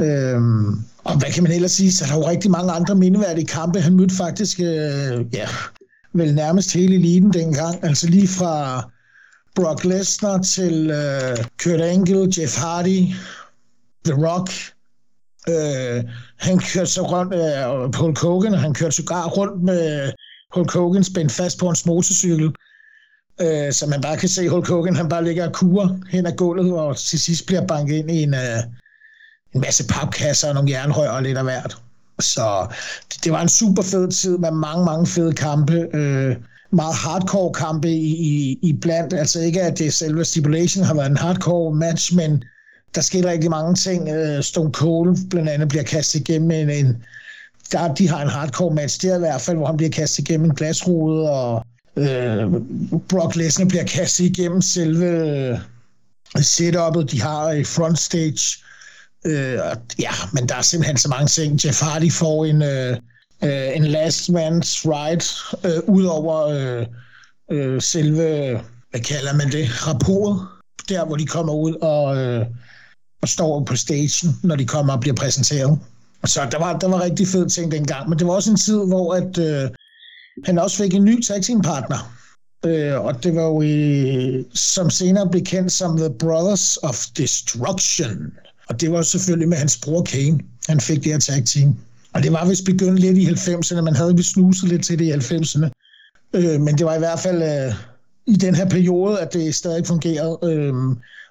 Øhm, og hvad kan man ellers sige? Så der er jo rigtig mange andre mindeværdige kampe. Han mødte faktisk, øh, ja, vel nærmest hele eliten dengang. Altså lige fra Brock Lesnar til øh, Kurt Angle, Jeff Hardy, The Rock. Øh, han kørte så rundt, øh, Hulk Hogan, han kørte sågar rundt med Hulk Hogan spændt fast på hans motorcykel. Øh, så man bare kan se Hulk Hogan, han bare ligger og kurer hen ad gulvet, og til sidst bliver banket ind i en, øh, en masse papkasser og nogle jernrør og lidt af hvert. Så det, det var en super fed tid med mange, mange fede kampe. Øh, meget hardcore kampe i, i, i blandt. Altså ikke, at det selve stipulation har været en hardcore match, men der skete rigtig mange ting. Øh, Stone Cold blandt andet bliver kastet igennem en, en der, de har en hardcore match der i hvert fald, hvor han bliver kastet igennem en glasrude, og øh, Brock Lesnar bliver kastet igennem selve øh, setup'et, de har i front stage. Øh, ja, men der er simpelthen så mange ting. Jeff Hardy får en, øh, øh en last man's ride øh, ud over øh, øh, selve hvad kalder man det, rapport, der hvor de kommer ud og, øh, og står på stagen, når de kommer og bliver præsenteret. Så der var, der var rigtig fed ting dengang, men det var også en tid, hvor at, øh, han også fik en ny tag partner. Øh, og det var jo i, som senere blev kendt som The Brothers of Destruction. Og det var selvfølgelig med hans bror Kane, han fik det her tag team. Og det var vist begyndt lidt i 90'erne, man havde vist snuset lidt til det i 90'erne. Øh, men det var i hvert fald øh, i den her periode, at det stadig fungerede. Øh,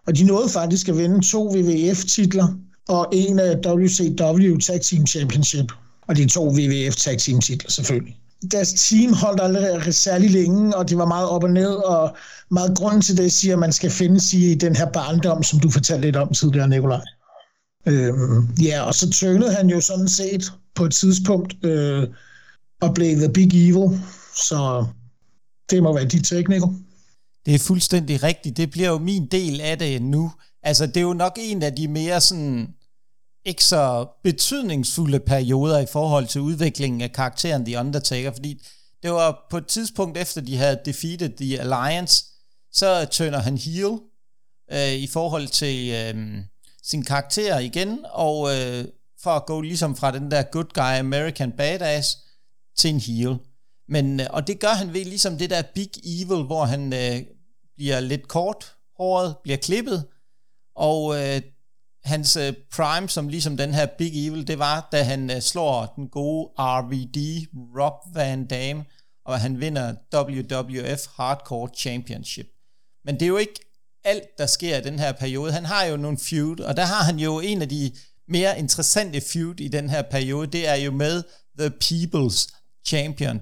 og de nåede faktisk at vinde to WWF-titler og en af WCW Tag Team Championship. Og de to WWF Tag Team titler selvfølgelig. Deres team holdt aldrig særlig længe, og det var meget op og ned, og meget grunden til det siger, at man skal finde sig i den her barndom, som du fortalte lidt om tidligere, Nikolaj. Øhm, ja, og så tønede han jo sådan set på et tidspunkt øh, og blev The Big Evil, så det må være dit take, Nico. Det er fuldstændig rigtigt. Det bliver jo min del af det nu. Altså, det er jo nok en af de mere sådan ikke så betydningsfulde perioder i forhold til udviklingen af karakteren The Undertaker, fordi det var på et tidspunkt efter, de havde defeated The Alliance, så tønder han heel øh, i forhold til øh, sin karakter igen, og øh, for at gå ligesom fra den der good guy American badass til en heel. Men, øh, og det gør han ved ligesom det der big evil, hvor han øh, bliver lidt kort håret, bliver klippet, og øh, hans øh, prime som ligesom den her big evil, det var, da han øh, slår den gode RVD, Rob Van Dam, og han vinder WWF Hardcore Championship. Men det er jo ikke alt, der sker i den her periode. Han har jo nogle feud, og der har han jo en af de mere interessante feud i den her periode, det er jo med The People's Champion.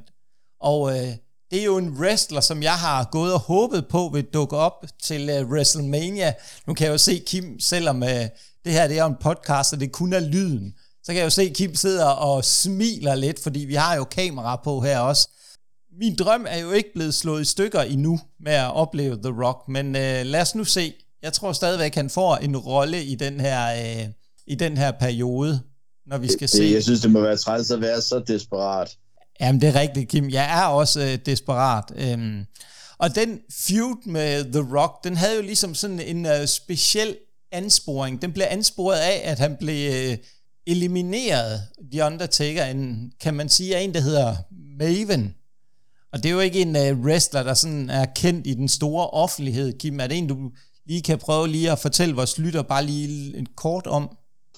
Og øh, det er jo en wrestler, som jeg har gået og håbet på vil dukke op til uh, WrestleMania. Nu kan jeg jo se Kim, selvom uh, øh, det her det er en podcast, og det kun er lyden, så kan jeg jo se Kim sidder og smiler lidt, fordi vi har jo kamera på her også. Min drøm er jo ikke blevet slået i stykker endnu med at opleve The Rock, men uh, lad os nu se. Jeg tror stadigvæk, han får en rolle i den her, uh, i den her periode, når vi skal det, se. Jeg synes, det må være træls at være så desperat. Jamen, det er rigtigt, Kim. Jeg er også øh, desperat. Øhm, og den feud med The Rock, den havde jo ligesom sådan en øh, speciel ansporing. Den blev ansporet af, at han blev øh, elimineret, The Undertaker, en, kan man sige, af en, der hedder Maven. Og det er jo ikke en øh, wrestler, der sådan er kendt i den store offentlighed, Kim. Er det en, du lige kan prøve lige at fortælle vores lytter bare lige en kort om?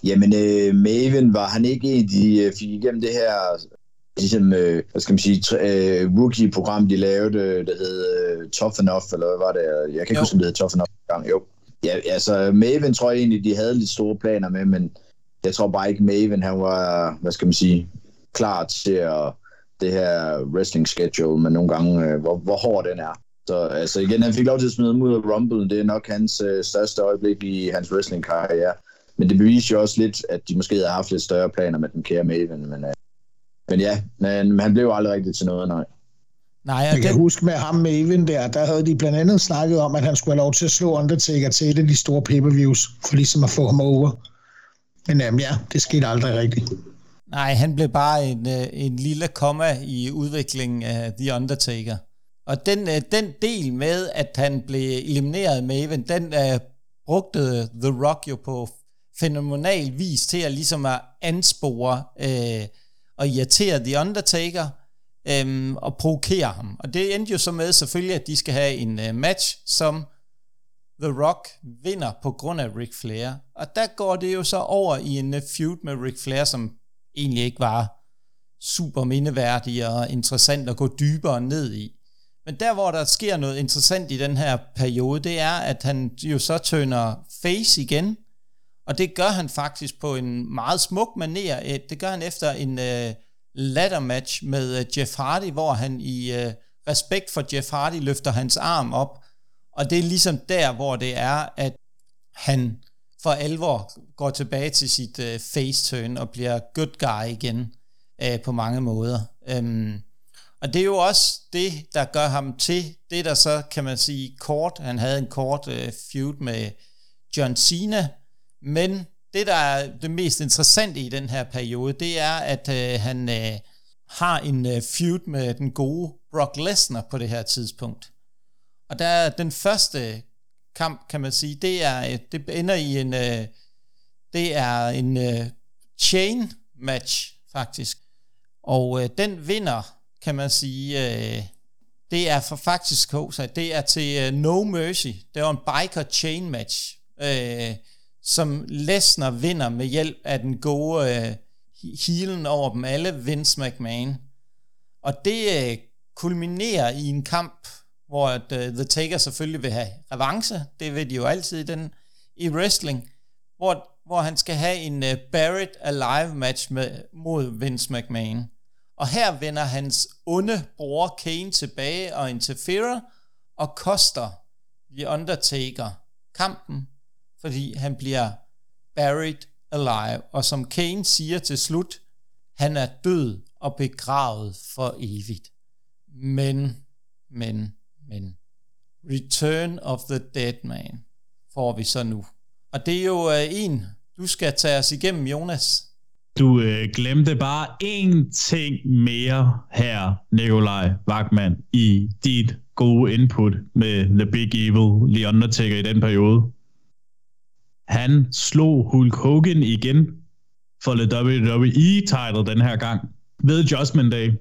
Jamen, øh, Maven, var han ikke en, de øh, fik igennem det her ligesom, øh, hvad skal man sige, øh, rookie-program, de lavede, der hed øh, Tough Enough, eller hvad var det? Jeg kan ikke jo. huske, om det hed Tough Enough gang. Jo. Ja, altså, Maven tror jeg egentlig, de havde lidt store planer med, men jeg tror bare ikke, Maven, han var, hvad skal man sige, klar til at det her wrestling schedule, men nogle gange, øh, hvor, hvor hård den er. Så altså igen, han fik lov til at smide dem ud af Rumble. Det er nok hans øh, største øjeblik i hans wrestling-karriere. Men det beviser jo også lidt, at de måske havde haft lidt større planer med den kære Maven. Men øh, men ja, men han blev aldrig rigtig til noget, nej. Nej, jeg kan det... huske med ham med Even der, der havde de blandt andet snakket om, at han skulle have lov til at slå Undertaker til et af de store pay-per-views, for ligesom at få ham over. Men jamen, ja, det skete aldrig rigtigt. Nej, han blev bare en, øh, en lille komma i udviklingen af The Undertaker. Og den, øh, den del med, at han blev elimineret med Even, den uh, brugte The Rock jo på fænomenal vis til at ligesom at anspore uh, og irritere The Undertaker øhm, og provokere ham. Og det endte jo så med selvfølgelig, at de skal have en øh, match, som The Rock vinder på grund af Ric Flair. Og der går det jo så over i en øh, feud med Ric Flair, som egentlig ikke var super mindeværdig og interessant at gå dybere ned i. Men der, hvor der sker noget interessant i den her periode, det er, at han jo så tønder face igen, og det gør han faktisk på en meget smuk maner. Øh, det gør han efter en Øh, ladder match med øh, Jeff Hardy, hvor han i øh, respekt for Jeff Hardy løfter hans arm op. Og det er ligesom der, hvor det er, at han for alvor går tilbage til sit øh, face turn og bliver good guy igen øh, på mange måder. Um, og det er jo også det, der gør ham til det, der så kan man sige kort. Han havde en kort øh, feud med John Cena, men det, der er det mest interessante i den her periode, det er, at øh, han øh, har en øh, feud med den gode Brock Lesnar på det her tidspunkt. Og der er den første kamp, kan man sige, det er øh, det ender i en øh, det er en øh, chain match faktisk. Og øh, den vinder, kan man sige, øh, det er for faktisk så det er til øh, No Mercy. Det var en biker chain match, øh, som Lesnar vinder med hjælp af den gode øh, healen over dem alle, Vince McMahon. Og det øh, kulminerer i en kamp, hvor at, øh, The Taker selvfølgelig vil have revanche. Det vil de jo altid i, den, i wrestling. Hvor, hvor han skal have en øh, Barrett Alive match med, mod Vince McMahon. Og her vender hans onde bror Kane tilbage og interferer og koster The Undertaker kampen, fordi han bliver buried alive. Og som Kane siger til slut, han er død og begravet for evigt. Men, men, men, Return of the Dead Man får vi så nu. Og det er jo uh, en, du skal tage os igennem, Jonas. Du øh, glemte bare én ting mere her, Nikolaj Wagman, i dit gode input med The Big Evil, The Undertaker i den periode. Han slog Hulk Hogan igen for WWE-title den her gang ved Judgment Day.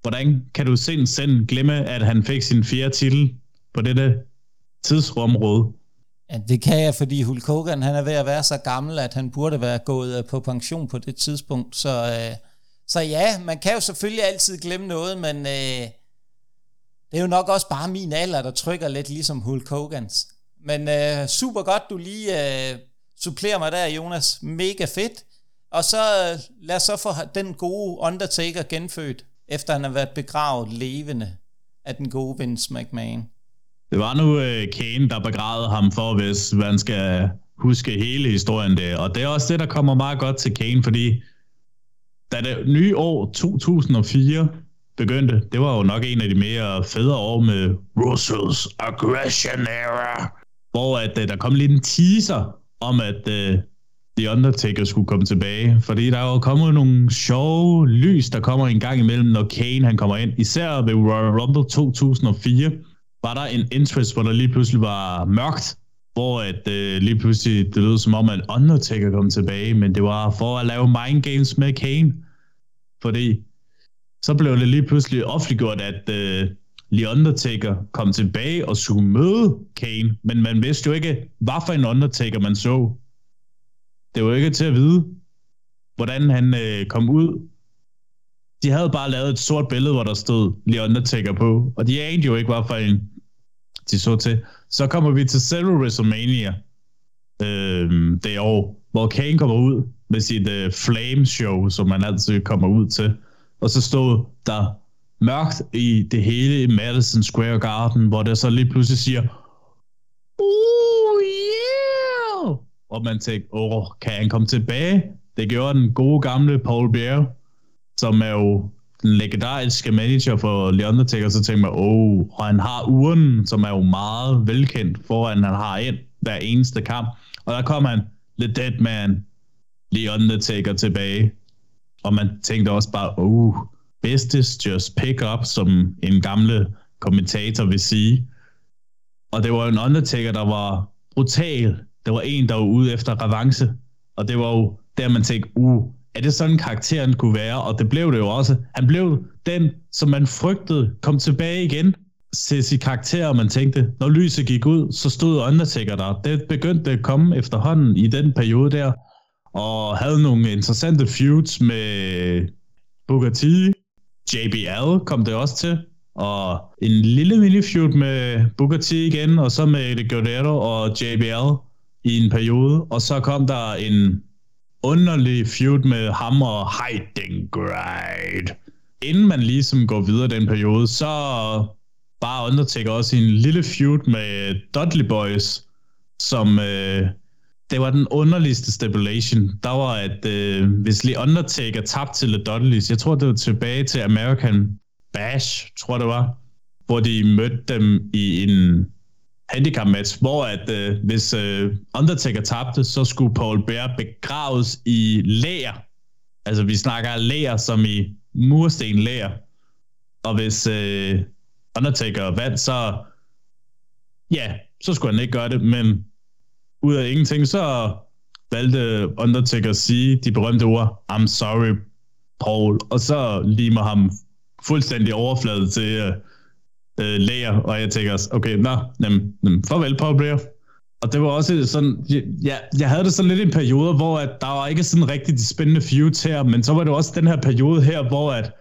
Hvordan kan du sindssygt glemme, at han fik sin fjerde titel på dette tidsrumråde? Ja, det kan jeg, fordi Hulk Hogan han er ved at være så gammel, at han burde være gået øh, på pension på det tidspunkt. Så, øh, så ja, man kan jo selvfølgelig altid glemme noget, men øh, det er jo nok også bare min alder, der trykker lidt ligesom Hulk Hogans. Men øh, super godt, du lige øh, supplerer mig der, Jonas. Mega fedt. Og så øh, lad os så få den gode Undertaker genfødt, efter han har været begravet levende af den gode Vince McMahon. Det var nu øh, Kane, der begravede ham for, hvis man skal huske hele historien der. Og det er også det, der kommer meget godt til Kane, fordi da det nye år 2004 begyndte, det var jo nok en af de mere federe år med Russells Aggression Era, hvor at, øh, der kom lidt en teaser om, at uh, The Undertaker skulle komme tilbage, fordi der er jo kommet nogle sjove lys, der kommer en gang imellem, når Kane han kommer ind. Især ved Royal Rumble 2004 var der en interest, hvor der lige pludselig var mørkt, hvor at, øh, lige pludselig det lød som om, at Undertaker kom tilbage, men det var for at lave mind games med Kane, fordi så blev det lige pludselig offentliggjort, at øh, The Undertaker kom tilbage og skulle møde Kane, men man vidste jo ikke, hvad for en Undertaker man så det var jo ikke til at vide, hvordan han øh, kom ud. De havde bare lavet et sort billede, hvor der stod The Undertaker på, og de anede jo ikke, hvad for en de så til. Så kommer vi til selve WrestleMania øh, det år, hvor Kane kommer ud med sit øh, Flame Show, som man altid kommer ud til. Og så stod der mørkt i det hele i Madison Square Garden, hvor der så lige pludselig siger, oh, og man tænker, åh, kan han komme tilbage? Det gjorde den gode gamle Paul Bear, som er jo den legendariske manager for The Undertaker, så tænkte man, åh, og han har uren, som er jo meget velkendt, foran han har ind hver eneste kamp. Og der kom han, The Dead Man, The Undertaker tilbage. Og man tænkte også bare, oh, business just pick up, som en gamle kommentator vil sige. Og det var en Undertaker, der var brutal, Det var en, der var ude efter revanche, og det var jo der, man tænkte, uh, er det sådan karakteren kunne være? Og det blev det jo også. Han blev den, som man frygtede, kom tilbage igen til sit karakter, og man tænkte, når lyset gik ud, så stod Undertaker der. Det begyndte at komme efterhånden i den periode der, og havde nogle interessante feuds med Booker T. JBL kom det også til, og en lille mini feud med Booker T igen, og så med Guerrero og JBL i en periode, og så kom der en underlig feud med ham og Great. Inden man ligesom går videre den periode, så bare Undertaker også en lille feud med Dudley Boys, som øh, det var den underligste stipulation. Der var, at øh, hvis Lee Undertaker tabte til The Dudleys, jeg tror, det var tilbage til American Bash, tror det var, hvor de mødte dem i en handicap match, hvor at øh, hvis øh, Undertaker tabte, så skulle Paul Bear begraves i læger. Altså vi snakker læger som i mursten læger. Og hvis øh, Undertaker vandt, så ja, så skulle han ikke gøre det, men ud af ingenting, så valgte Undertaker at sige de berømte ord, I'm sorry, Paul, og så limer ham fuldstændig overflade til øh, øh, uh, uh, læger, og jeg tænker, okay, nå, nem, nem, farvel, Paul Blair. Og det var også sådan, ja, jeg havde det sådan lidt i en periode, hvor at der var ikke sådan rigtig de spændende feuds her, men så var det også den her periode her, hvor at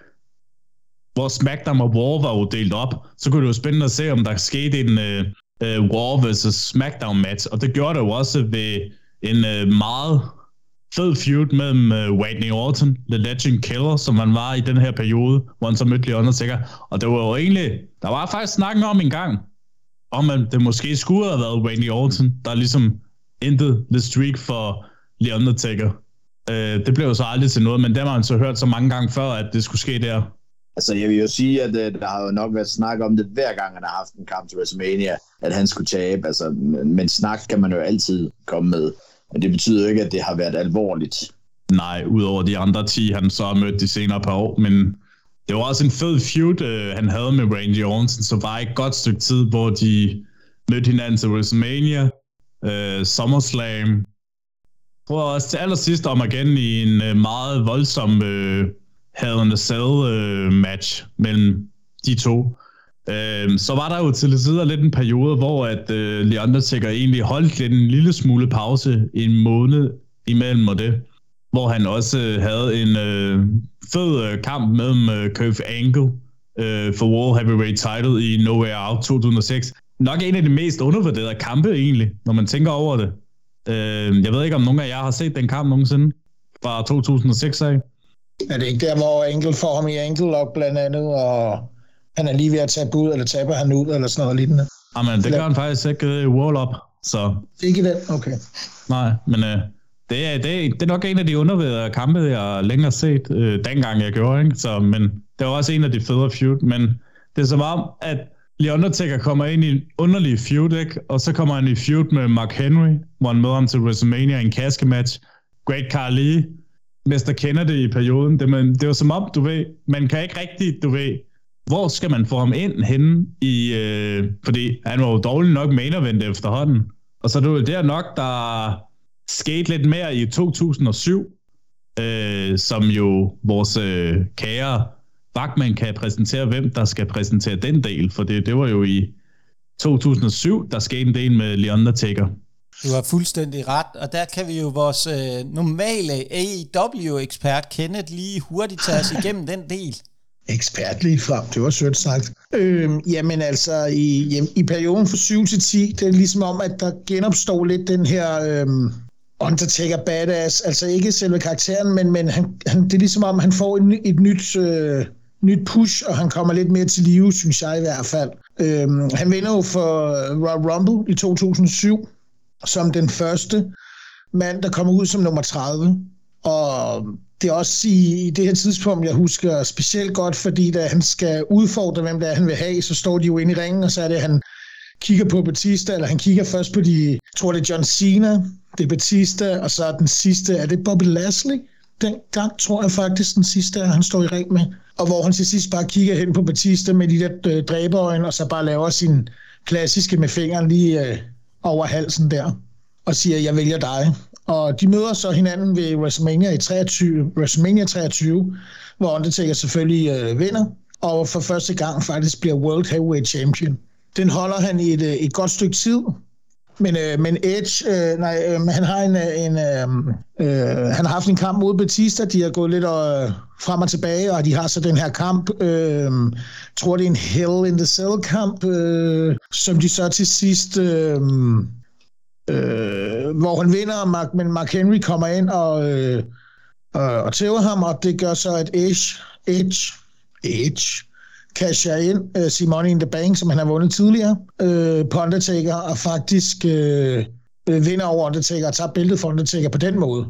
hvor SmackDown og War var jo delt op, så kunne det jo spændende at se, om der skete en øh, uh, Raw vs. SmackDown match, og det gjorde det jo også ved en uh, meget fed feud mellem uh, Whitney Orton, The Legend Killer, som han var i den her periode, hvor han så mødte Leon Undertaker. Og det var jo egentlig, der var faktisk snakken om en gang, om at det måske skulle have været Whitney Orton, der ligesom endte the streak for Leon Undertaker. Uh, det blev jo så aldrig til noget, men det har man så hørt så mange gange før, at det skulle ske der. Altså, jeg vil jo sige, at uh, der har jo nok været snak om det, hver gang han har haft en kamp til WrestleMania, at han skulle tabe. Altså, men snak kan man jo altid komme med. Men det betyder jo ikke, at det har været alvorligt. Nej, udover de andre 10, han så har mødt de senere par år, men det var også en fed feud, uh, han havde med Randy Orton, så var et godt stykke tid, hvor de mødte hinanden til WrestleMania, uh, SummerSlam. Jeg tror også til allersidst om igen i en uh, meget voldsom uh, Hell in a Cell uh, match mellem de to. Øh, så var der jo til tider lidt en periode, hvor at øh, The Undertaker egentlig holdt lidt en lille smule pause en måned imellem og det, hvor han også øh, havde en øh, fed øh, kamp mellem øh, Kurt Angle øh, for World Heavyweight Title i Nowhere Out 2006. Nok en af de mest undervurderede kampe egentlig, når man tænker over det. Øh, jeg ved ikke, om nogen af jer har set den kamp nogensinde fra 2006 af. Er det ikke der, hvor Angle får ham i op blandt andet, og han er lige ved at tabe ud, eller taber han ud, eller sådan noget lignende. Jamen, det gør han faktisk ikke i Wall Up, så... Ikke den? Okay. Nej, men øh, det, er, det, er, det er nok en af de undervederede kampe, jeg længere set, øh, dengang jeg gjorde, ikke? Så, men det var også en af de federe feud, men det er som om, at Lee Undertaker kommer ind i en underlig feud, ikke? og så kommer han i feud med Mark Henry, hvor han møder ham til WrestleMania i en kaskematch. Great Carly, Mester kender det i perioden. Det, man, det var som om, du ved, man kan ikke rigtigt, du ved, hvor skal man få ham ind henne i, øh, fordi han var jo dårlig nok main event efterhånden. Og så er det jo der nok, der skete lidt mere i 2007, øh, som jo vores øh, kære Bachmann kan præsentere, hvem der skal præsentere den del, for det, det var jo i 2007, der skete en del med The Undertaker. Du har fuldstændig ret, og der kan vi jo vores øh, normale AEW-ekspert Kenneth lige hurtigt tage os igennem den del ekspert lige frem. Det var sødt sagt. Øhm, jamen altså, i, jamen, i perioden fra 7 til 10, det er ligesom om, at der genopstår lidt den her øhm, Undertaker badass. Altså ikke selve karakteren, men, men han, han, det er ligesom om, han får et, et nyt... Øh, nyt push, og han kommer lidt mere til live, synes jeg i hvert fald. Øhm, han vinder jo for øh, Royal Rumble i 2007, som den første mand, der kommer ud som nummer 30. Og det er også i, i det her tidspunkt, jeg husker specielt godt, fordi da han skal udfordre, hvem det er, han vil have, så står de jo inde i ringen, og så er det, han kigger på Batista, eller han kigger først på de, jeg tror det er John Cena, det er Batista, og så er den sidste, er det Bobby Lashley? Den gang tror jeg faktisk, den sidste er, han står i ring med. Og hvor han til sidst bare kigger hen på Batista med de der dræbeøjne, dræberøjne, og så bare laver sin klassiske med fingeren lige øh, over halsen der, og siger, jeg vælger dig. Og de møder så hinanden ved WrestleMania, i 23, WrestleMania 23, hvor Undertaker selvfølgelig øh, vinder, og for første gang faktisk bliver World Heavyweight Champion. Den holder han i et, øh, et godt stykke tid, men, øh, men Edge, øh, nej, øh, han har en, øh, en øh, øh, han har haft en kamp mod Batista, de har gået lidt øh, frem og tilbage, og de har så den her kamp, øh, tror det er en Hell in the Cell kamp, øh, som de så til sidst øh, øh, hvor han vinder, Mark, men Mark Henry kommer ind og, øh, og, og tæver ham, og det gør så, at Edge, Edge, Edge casher ind øh, Money in the Bank, som han har vundet tidligere øh, på Undertaker, og faktisk øh, øh, vinder over Undertaker og tager bæltet for Undertaker på den måde.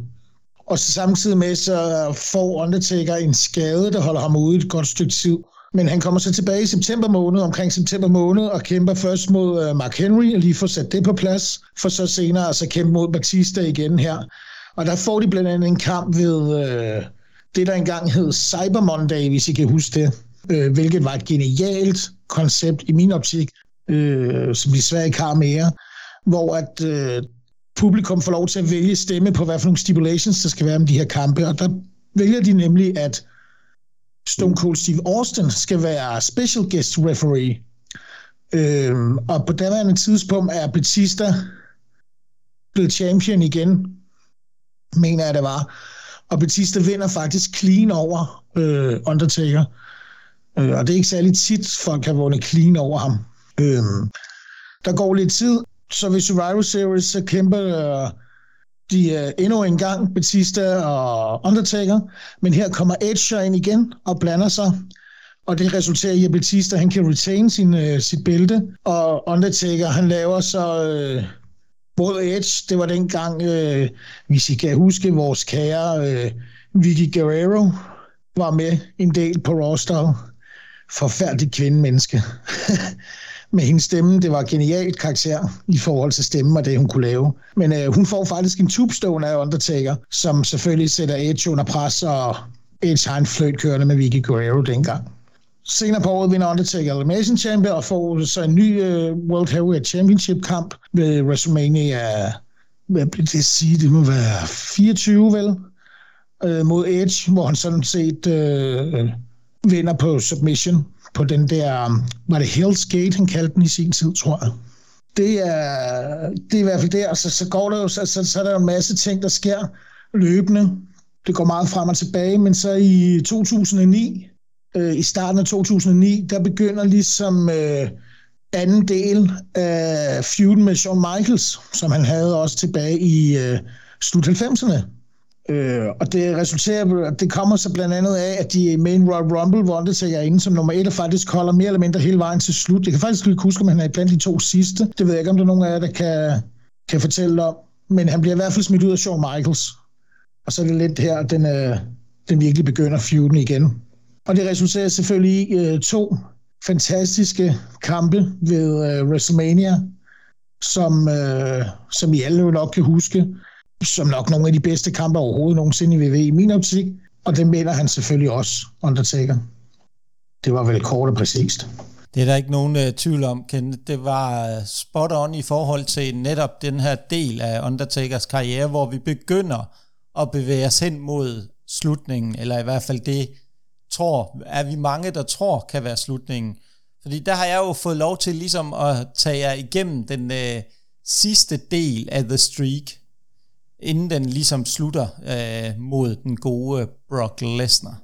Og så samtidig med, så får Undertaker en skade, der holder ham ude et godt stykke tid. Men han kommer så tilbage i september måned, omkring september måned, og kæmper først mod uh, Mark Henry, og lige får sat det på plads, for så senere altså kæmpe mod Batista igen her. Og der får de blandt andet en kamp ved uh, det, der engang hed Cyber Monday, hvis I kan huske det, øh, hvilket var et genialt koncept i min optik. øh, som de svært ikke har mere, hvor at øh, publikum får lov til at vælge stemme på, hvad for nogle stipulations der skal være om de her kampe, og der vælger de nemlig, at Stone Cold Steve Austin skal være special guest referee. Øhm, og på daværende tidspunkt er Batista blevet champion igen, mener jeg det var. Og Batista vinder faktisk clean over øh, Undertaker. Øh, og det er ikke særlig tit, folk har vundet clean over ham. Øh, der går lidt tid, så ved Survivor Series, så kæmper øh, de øh, endnu en gang, Batista og Undertaker, men her kommer Edge ind igen og blander sig, og det resulterer i, at Batista han kan retain sin, øh, sit bælte, og Undertaker han laver så Øh, både Edge, det var dengang, øh, hvis I kan huske, vores kære øh, Vicky Guerrero var med en del på roster. Forfærdeligt kvindemenneske. med hendes stemme. Det var genialt karakter i forhold til stemmen og det, hun kunne lave. Men øh, hun får faktisk en tubestone af Undertaker, som selvfølgelig sætter Edge under pres, og Edge har en fløjt kørende med Vicky Guerrero dengang. Senere på året vinder Undertaker Elimination Chamber og får så en ny øh, World Heavyweight Championship kamp ved WrestleMania, hvad bliver det sige, det må være 24 vel, øh, mod Edge, hvor han sådan set Øh, vinder på submission på den der, um, var det Hell's Gate, han kaldte den i sin tid, tror jeg. Det er, det er i hvert fald der, så, så går der jo, så, så, så er der jo en masse ting, der sker løbende. Det går meget frem og tilbage, men så i 2009, øh, i starten af 2009, der begynder ligesom øh, anden del af feuden med Shawn Michaels, som han havde også tilbage i øh, slut 90'erne. Øh, og det resulterer, det kommer så blandt andet af, at de main Royal Rumble, hvor Undertaker er inde som nummer et, og faktisk holder mere eller mindre hele vejen til slut. Jeg kan faktisk ikke huske, om han er blandt de to sidste. Det ved jeg ikke, om der er nogen af jer, der kan, kan fortælle om. Men han bliver i hvert fald smidt ud af Shawn Michaels. Og så er det lidt her, den, øh, den virkelig begynder feuden igen. Og det resulterer selvfølgelig i øh, to fantastiske kampe ved øh, WrestleMania, som, øh, som I alle jo nok kan huske som nok nogle af de bedste kampe overhovedet nogensinde i WWE i min optik, og det mener han selvfølgelig også, Undertaker. Det var vel kort og præcist. Det er der ikke nogen uh, tvivl om, Ken. Det var uh, spot on i forhold til netop den her del af Undertakers karriere, hvor vi begynder at bevæge os hen mod slutningen, eller i hvert fald det, tror, er vi mange, der tror kan være slutningen. Fordi der har jeg jo fået lov til ligesom at tage jer igennem den uh, sidste del af The Streak, inden den ligesom slutter øh, mod den gode Brock Lesnar.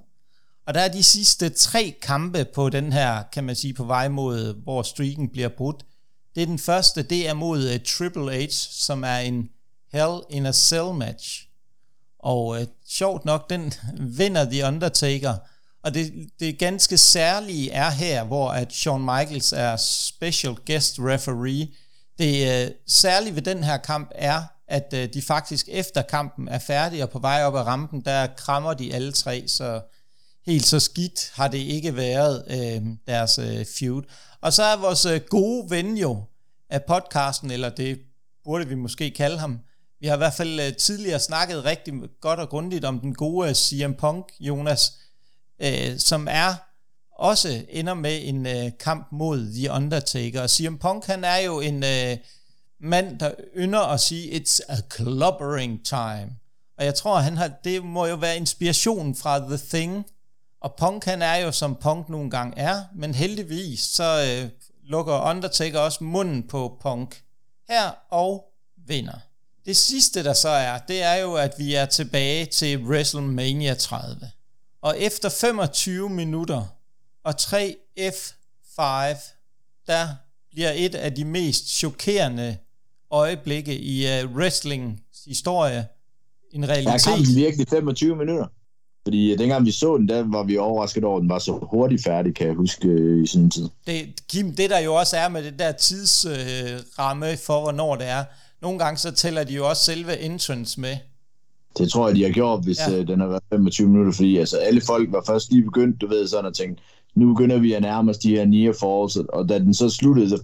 Og der er de sidste tre kampe på den her, kan man sige, på vej mod, hvor streaken bliver brudt. Det er den første, det er mod uh, Triple H, som er en Hell in a Cell match. Og uh, sjovt nok, den vinder The Undertaker. Og det, det ganske særlige er her, hvor at Shawn Michaels er special guest referee. Det øh, uh, særlige ved den her kamp er, at øh, de faktisk efter kampen er færdige og på vej op ad rampen, der krammer de alle tre, så helt så skidt har det ikke været øh, deres øh, feud. Og så er vores øh, gode ven jo af podcasten, eller det burde vi måske kalde ham, vi har i hvert fald øh, tidligere snakket rigtig godt og grundigt om den gode øh, CM Punk, Jonas, øh, som er også ender med en øh, kamp mod The Undertaker. Og CM Punk, han er jo en... Øh, mand, der ynder at sige, it's a clobbering time. Og jeg tror, han har, det må jo være inspiration fra The Thing. Og Punk, han er jo som Punk nogle gange er, men heldigvis så øh, lukker Undertaker også munden på Punk her og vinder. Det sidste, der så er, det er jo, at vi er tilbage til WrestleMania 30. Og efter 25 minutter og 3 F5, der bliver et af de mest chokerende øjeblikke i uh, wrestling historie en realitet. Jeg kan virkelig 25 minutter. Fordi uh, dengang vi så den, der var vi overrasket over, at den var så hurtigt færdig, kan jeg huske, uh, i sådan en tid. Det, Kim, det der jo også er med det der tidsramme uh, for, hvornår det er, nogle gange så tæller de jo også selve entrance med. Det tror jeg, de har gjort, hvis ja. uh, den har været 25 minutter, fordi altså, alle folk var først lige begyndt, du ved, sådan at tænke, nu begynder vi at nærme os de her near falls, og da den så sluttede, der,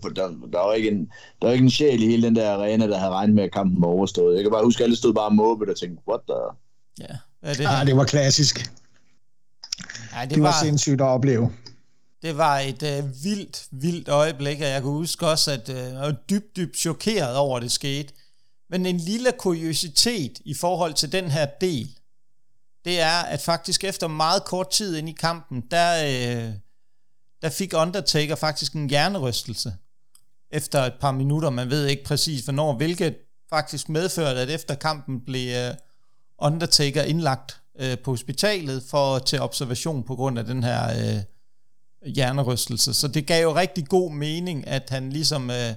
der, var ikke en, der var ikke en sjæl i hele den der arena, der havde regnet med, at kampen var overstået. Jeg kan bare huske, at alle stod bare måbet og tænkte, what the... Ja, hvad er det? Ah, det var klassisk. Ja, det, det var, var sindssygt at opleve. Det var et øh, vildt, vildt øjeblik, og jeg kunne huske også, at øh, jeg var dybt, dybt chokeret over, at det skete. Men en lille kuriositet i forhold til den her del, det er, at faktisk efter meget kort tid ind i kampen, der, øh, der fik Undertaker faktisk en hjernerystelse efter et par minutter. Man ved ikke præcis, hvornår, hvilket faktisk medførte, at efter kampen blev øh, Undertaker indlagt øh, på hospitalet for til observation på grund af den her øh, hjernerystelse. Så det gav jo rigtig god mening, at han ligesom øh,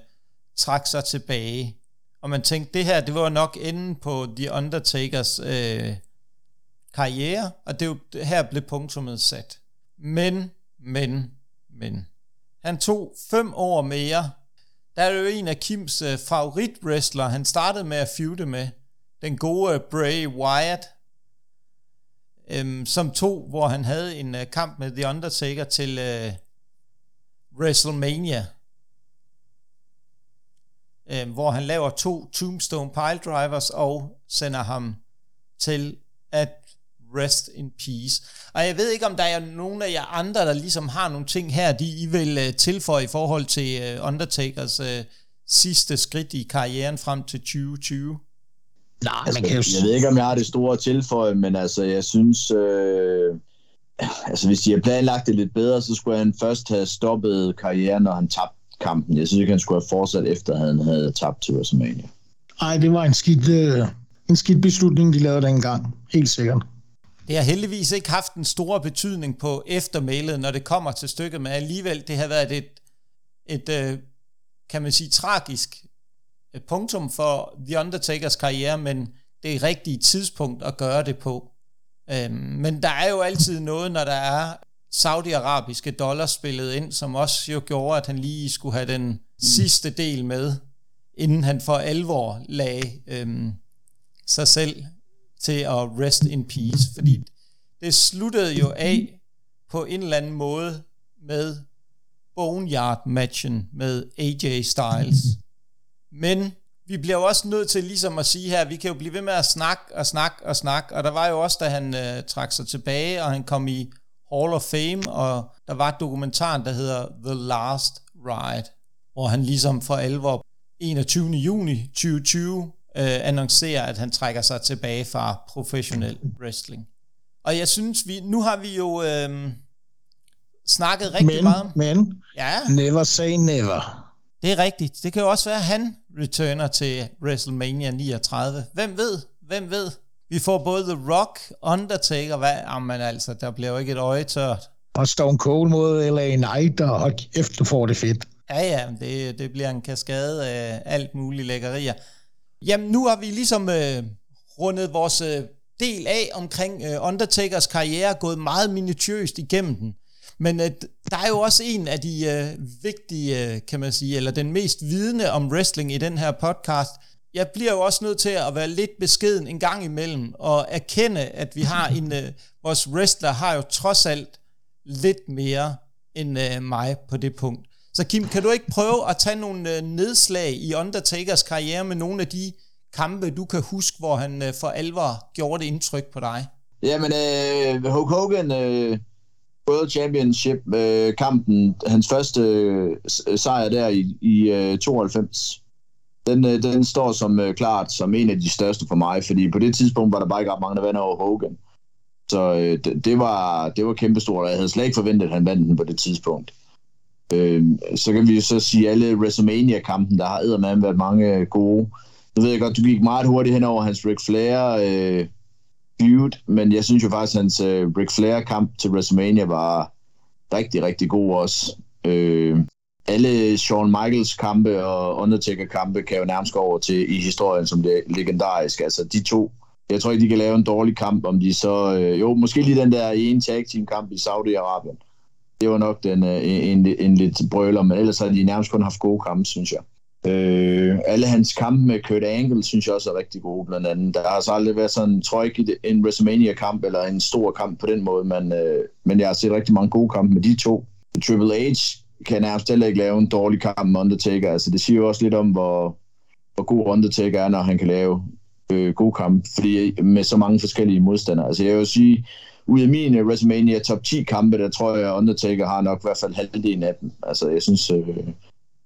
trak sig tilbage. Og man tænkte, det her, det var nok enden på The Undertakers øh, karriere, og det er jo her blev punktummet sat. Men, men, men. Han tog fem år mere. Der er jo en af Kims øh, favoritwrestler, han startede med at feude med. Den gode øh, Bray Wyatt, øhm, som to, hvor han havde en øh, kamp med The Undertaker til øh, WrestleMania, øh, hvor han laver to Tombstone Piledrivers og sender ham til at rest in peace. Og jeg ved ikke, om der er nogen af jer andre, der ligesom har nogle ting her, de I vil uh, tilføje i forhold til uh, Undertakers uh, sidste skridt i karrieren frem til 2020. Nej, altså, man kan jo... Jeg ved ikke, om jeg har det store tilføje, men altså, jeg synes... Øh, altså, hvis de har planlagt det lidt bedre, så skulle han først have stoppet karrieren, når han tabte kampen. Jeg synes ikke, han skulle have fortsat efter, at han havde tabt til WrestleMania. Nej, det var en skidt, øh, en skidt beslutning, de lavede dengang. Helt sikkert. Det har heldigvis ikke haft en stor betydning på eftermælet, når det kommer til stykket, men alligevel, det har været et, et øh, kan man sige, tragisk øh, punktum for The Undertakers karriere, men det er rigtige tidspunkt at gøre det på. Øhm, men der er jo altid noget, når der er saudiarabiske dollars spillet ind, som også jo gjorde, at han lige skulle have den sidste del med, inden han for alvor lagde øhm, sig selv til at rest in peace. Fordi det sluttede jo af på en eller anden måde med Boneyard-matchen med AJ Styles. Men vi bliver jo også nødt til ligesom at sige her, vi kan jo blive ved med at snakke og snakke og snakke, og der var jo også, da han øh, trak sig tilbage, og han kom i Hall of Fame, og der var et dokumentar, der hedder The Last Ride, hvor han ligesom for alvor 21. juni 2020 øh, annoncerer, at han trækker sig tilbage fra professionel wrestling. Og jeg synes, vi nu har vi jo øh, snakket rigtig men, meget Men, ja. never say never. Det er rigtigt. Det kan jo også være, at han returner til WrestleMania 39. Hvem ved? Hvem ved? Vi får både The Rock, Undertaker, hvad? Jamen altså, der bliver jo ikke et øje tørt. Og Stone Cold mod LA Knight, og hold kæft, du får det fedt. Ja, ja, det, det bliver en kaskade af alt muligt lækkerier. Jamen, nu har vi ligesom øh, rundet vores øh, del af omkring øh, Undertakers karriere, gået meget minutiøst igennem den. Men øh, der er jo også en af de øh, vigtige, øh, kan man sige, eller den mest vidende om wrestling i den her podcast. Jeg bliver jo også nødt til at være lidt beskeden en gang imellem, og erkende, at vi har en, øh, vores wrestler har jo trods alt lidt mere end øh, mig på det punkt. Så Kim, kan du ikke prøve at tage nogle øh, nedslag i Undertakers karriere med nogle af de kampe, du kan huske, hvor han øh, for alvor gjorde det indtryk på dig? Jamen, øh, Hulk Hogan, øh, World Championship øh, kampen, hans første øh, sejr der i, i øh, 92, den, øh, den står som øh, klart som en af de største for mig, fordi på det tidspunkt var der bare ikke ret mange, der vandt over Hogan. Så øh, det, det, var, det var kæmpestort, og jeg havde slet ikke forventet, at han vandt den på det tidspunkt. Øh, så kan vi jo så sige, alle WrestleMania-kampen, der har eddermame været mange øh, gode. Nu ved jeg godt, du gik meget hurtigt hen over hans Ric Flair øh, feud, men jeg synes jo faktisk, at hans øh, Ric Flair-kamp til WrestleMania var rigtig, rigtig god også. Øh, alle Shawn Michaels kampe og Undertaker kampe kan jo nærmest gå over til i historien som det legendariske. Altså de to, jeg tror ikke, de kan lave en dårlig kamp, om de så... Øh, jo, måske lige den der ene tag team kamp i Saudi-Arabien. Det var nok den, øh, en, en, en lidt brøler, men ellers har de nærmest kun haft gode kampe, synes jeg. Øh, alle hans kampe med Kurt Angle synes jeg også er rigtig gode, blandt andet. Der har altså aldrig været sådan, tror jeg ikke, en WrestleMania-kamp eller en stor kamp på den måde, men, øh, men jeg har set rigtig mange gode kampe med de to. Triple H kan nærmest heller ikke lave en dårlig kamp med Undertaker. Altså, det siger jo også lidt om, hvor, hvor god Undertaker er, når han kan lave øh, gode kampe, fordi med så mange forskellige modstandere. Altså, jeg vil sige, ud af mine øh, WrestleMania top 10 kampe, der tror jeg, Undertaker har nok i hvert fald halvdelen af dem. Altså, jeg synes, øh,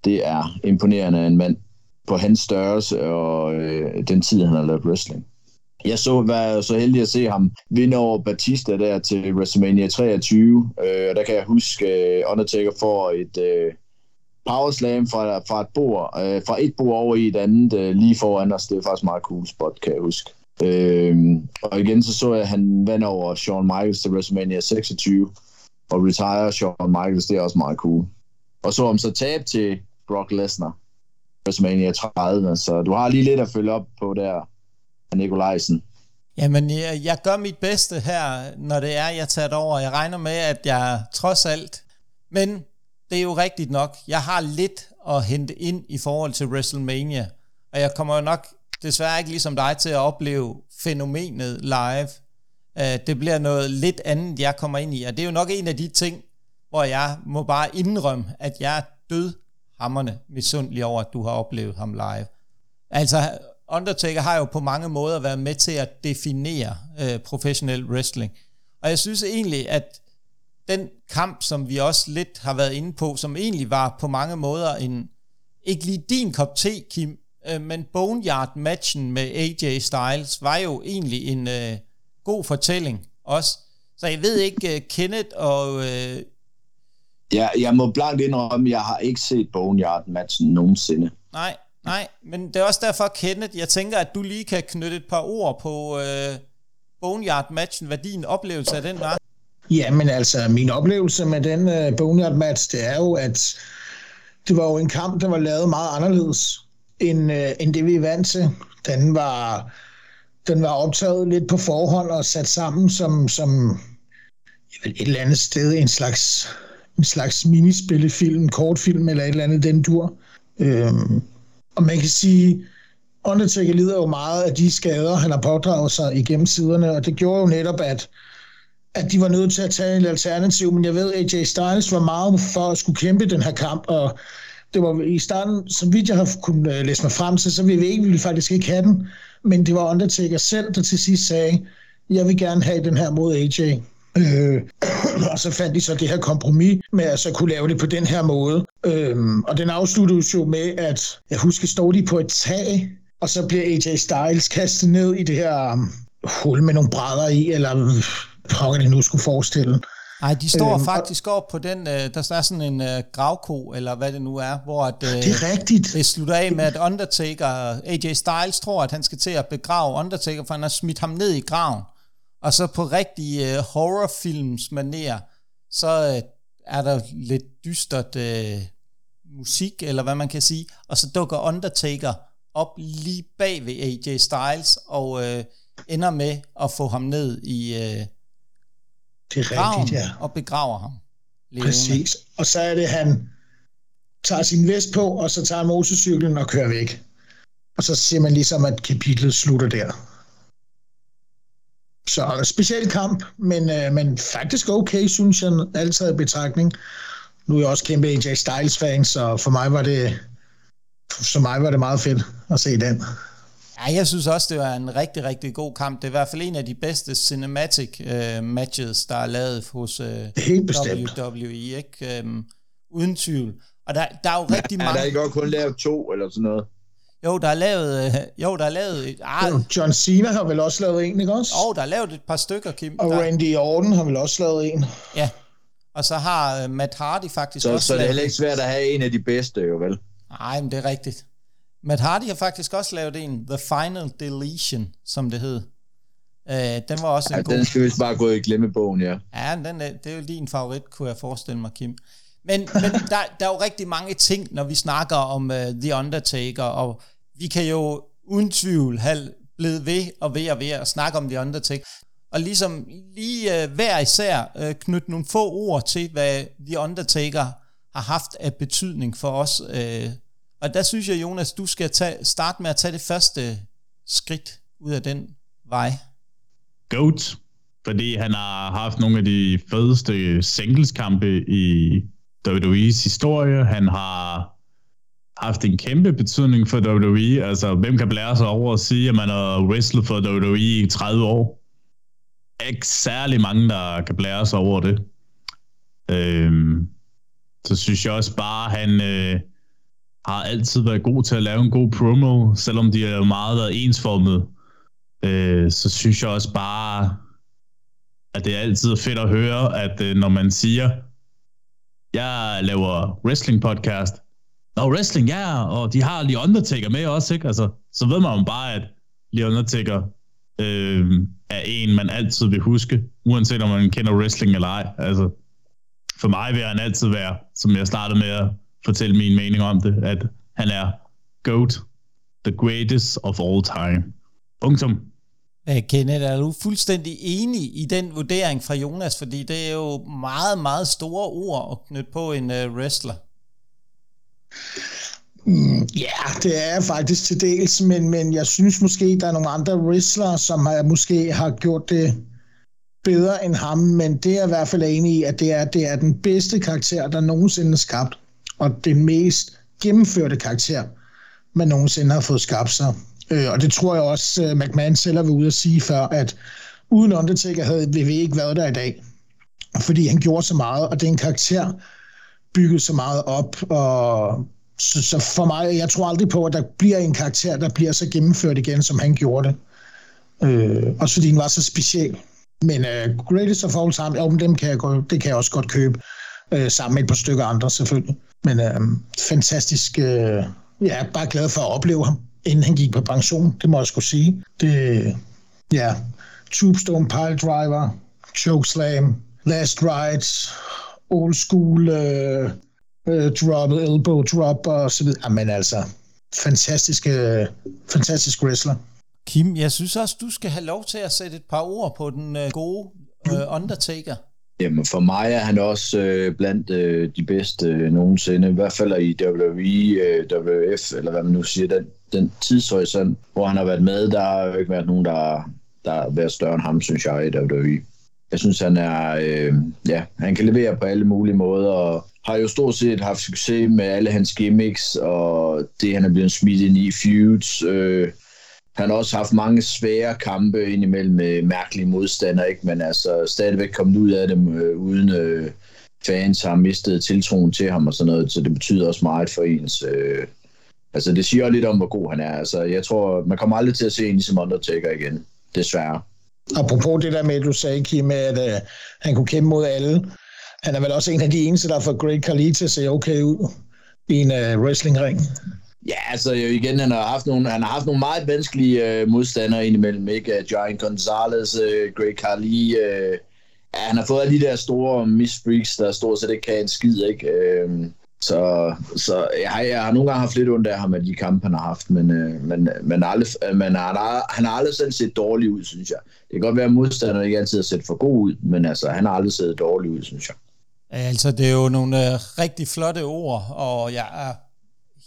det er imponerende en mand på hans størrelse og øh, den tid, han har lavet wrestling. Jeg så, var så heldig at se ham vinde over Batista der til WrestleMania 23, øh, og der kan jeg huske, øh, Undertaker får et øh, powerslam fra, fra et bord, øh, fra et bord over i et andet, øh, lige foran os. Det er faktisk meget cool spot, kan jeg huske. Øh, og igen så så jeg, at han vandt over Shawn Michaels til WrestleMania 26, og retire Shawn Michaels, det er også meget cool. Og så om så tab til Brock Lesnar, WrestleMania 30, så du har lige lidt at følge op på der, Nikolajsen. Jamen, jeg, jeg gør mit bedste her, når det er, jeg tager det over. Jeg regner med, at jeg trods alt... Men det er jo rigtigt nok. Jeg har lidt at hente ind i forhold til WrestleMania. Og jeg kommer jo nok desværre ikke ligesom dig til at opleve fænomenet live. Øh, det bliver noget lidt andet, jeg kommer ind i. Og det er jo nok en af de ting, hvor jeg må bare indrømme, at jeg er død hammerne misundelig over, at du har oplevet ham live. Altså, Undertaker har jo på mange måder været med til at definere øh, professionel wrestling. Og jeg synes egentlig, at den kamp, som vi også lidt har været inde på, som egentlig var på mange måder en, ikke lige din kop te, Kim, uh, men Boneyard-matchen med AJ Styles var jo egentlig en uh, god fortælling også. Så jeg ved ikke, uh, Kenneth og... Uh, Ja, jeg må blankt indrømme, at jeg har ikke set Boneyard-matchen nogensinde. Nej, nej, men det er også derfor, Kenneth, jeg tænker, at du lige kan knytte et par ord på uh, Boneyard-matchen, hvad din oplevelse af den var. Ja, men altså, min oplevelse med den uh, Boneyard-match, det er jo, at det var jo en kamp, der var lavet meget anderledes, end, øh, end det vi er vant til. Den var, den var optaget lidt på forhånd og sat sammen som, som ved, et eller andet sted en slags, en slags minispillefilm, kortfilm eller et eller andet den dur. Øhm, og man kan sige, Undertaker lider jo meget af de skader, han har pådraget sig igennem siderne, og det gjorde jo netop, at at de var nødt til at tage en alternativ, men jeg ved, at AJ Styles var meget for at skulle kæmpe den her kamp, og det var i starten, som vidt jeg har kunnet øh, læse mig frem til, så vi ikke, ville faktisk ikke have den, men det var Undertaker selv, der til sidst sagde, jeg vil gerne have den her mod AJ. Øh, og så fandt de så det her kompromis med at så kunne lave det på den her måde. Øh, og den afsluttes jo med, at jeg husker, står de på et tag, og så bliver AJ Styles kastet ned i det her øh, hul med nogle brædder i, eller pokker det nu skulle forestille. Nej, de står øhm, faktisk op på den, øh, der er sådan en øh, gravko, eller hvad det nu er, hvor at, øh, det er rigtigt. det slutter af med, at Undertaker, AJ Styles tror, at han skal til at begrave Undertaker, for han har smidt ham ned i graven. Og så på rigtig øh, horrorfilms manér, så øh, er der lidt dystert øh, musik, eller hvad man kan sige, og så dukker Undertaker op lige bag ved AJ Styles, og øh, ender med at få ham ned i... Øh, det er rigtigt, ja. og begraver ham. Levende. Præcis. Og så er det, han tager sin vest på, og så tager motorcyklen og kører væk. Og så ser man ligesom, at kapitlet slutter der. Så speciel kamp, men, øh, men faktisk okay, synes jeg, altid i betragtning. Nu er jeg også kæmpe AJ Styles-fan, så for mig var det, for mig var det meget fedt at se den. Ja, jeg synes også, det var en rigtig, rigtig god kamp. Det er i hvert fald en af de bedste cinematic uh, matches, der er lavet hos uh, WWE, ikke? Um, uden tvivl. Og der, der er jo rigtig ja, mange... Er der ikke også kun lavet to eller sådan noget? Jo, der er lavet... Uh, jo, der er lavet... Ah, John Cena har vel også lavet en, ikke også? Jo, der er lavet et par stykker, Kim. Og der... Randy Orton har vel også lavet en. Ja, og så har uh, Matt Hardy faktisk så, også Så det er heller ikke svært at have en af de bedste, jo vel? Nej, men det er rigtigt. Matt Hardy har faktisk også lavet en, The Final Deletion, som det hed. Uh, den var også en ja, god... den skal vist bare gå i glemmebogen, ja. Ja, den det er jo din favorit, kunne jeg forestille mig, Kim. Men, men der, der er jo rigtig mange ting, når vi snakker om uh, The Undertaker, og vi kan jo uden tvivl have blevet ved og ved og ved at snakke om The Undertaker. Og ligesom lige uh, hver især uh, knytte nogle få ord til, hvad The Undertaker har haft af betydning for os uh, og der synes jeg, Jonas, du skal tage, starte med at tage det første skridt ud af den vej. Goat, fordi han har haft nogle af de fedeste singleskampe i WWE's historie. Han har haft en kæmpe betydning for WWE. Altså, hvem kan blære sig over at sige, at man har wrestlet for WWE i 30 år? ikke særlig mange, der kan blære sig over det. Øhm, så synes jeg også bare, at han øh, har altid været god til at lave en god promo, selvom de er meget været ensformet. Øh, så synes jeg også bare, at det er altid fedt at høre, at øh, når man siger, jeg laver wrestling podcast, og wrestling, ja, og de har lige Undertaker med også, ikke? Altså, så ved man jo bare, at lige Undertaker øh, er en, man altid vil huske, uanset om man kender wrestling eller ej. Altså, for mig vil han altid være, som jeg startede med at fortælle min mening om det, at han er GOAT, the greatest of all time. Punktum. Kenneth, er du fuldstændig enig i den vurdering fra Jonas? Fordi det er jo meget, meget store ord at knytte på en uh, wrestler. Mm, ja, yeah, det er faktisk til dels, men, men jeg synes måske, der er nogle andre wrestlere, som har, måske har gjort det bedre end ham, men det er i hvert fald enig i, at det er, det er den bedste karakter, der nogensinde er skabt, og den mest gennemførte karakter, man nogensinde har fået skabt sig. Øh, og det tror jeg også, uh, McMahon selv har ude at sige før, at uden Undertaker havde WWE ikke været der i dag. Fordi han gjorde så meget, og det er en karakter, bygget så meget op, og så, så for mig, jeg tror aldrig på, at der bliver en karakter, der bliver så gennemført igen, som han gjorde det. Øh, også fordi den var så speciel. Men uh, Greatest of All Time, jo, dem kan jeg, det kan jeg også godt købe, uh, sammen med et par stykker andre selvfølgelig. Men øh, fantastisk, Øh, jeg er bare glad for at opleve ham, inden han gik på pension, det må jeg skulle sige. Det, ja, Tubestone Pile Driver, Chokeslam, Last Rides, Old School, øh, øh uh, droppet, elbow drop og så videre. Men altså, fantastisk, øh, fantastisk wrestler. Kim, jeg synes også, du skal have lov til at sætte et par ord på den øh, gode øh, Undertaker. Jamen for mig er han også øh, blandt øh, de bedste øh, nogensinde, i hvert fald i WWE, øh, WF, eller hvad man nu siger, den, den tidshorisont, hvor han har været med, der har jo ikke været nogen, der, der har været større end ham, synes jeg, i WWE. Jeg synes, han er, øh, ja, han kan levere på alle mulige måder, og har jo stort set haft succes med alle hans gimmicks, og det, han er blevet smidt ind i feuds, øh, han har også haft mange svære kampe indimellem med mærkelige modstandere, ikke? men altså stadigvæk kommet ud af dem øh, uden øh, fans har mistet tiltroen til ham og sådan noget, så det betyder også meget for ens... Øh, altså det siger lidt om, hvor god han er. Altså jeg tror, man kommer aldrig til at se en som Undertaker igen, desværre. Apropos det der med, at du sagde, Kim, at øh, han kunne kæmpe mod alle. Han er vel også en af de eneste, der får Great Khali til at se okay ud i en øh, wrestlingring. Ja, altså jo igen, han har haft nogle, han har haft nogle meget vanskelige øh, modstandere indimellem, ikke? Øh, Giant Gonzalez, øh, Greg Carly, øh, ja, han har fået alle de der store misfreaks, der stort set ikke kan en skid, ikke? Øh, så, så jeg, jeg har nogle gange haft lidt ondt af ham med de kampe, han har haft, men, øh, men, men, aldrig, men han, har, han har aldrig selv set dårlig ud, synes jeg. Det kan godt være, at modstanderne ikke altid har set for god ud, men altså, han har aldrig set dårlig ud, synes jeg. Altså, det er jo nogle øh, rigtig flotte ord, og jeg er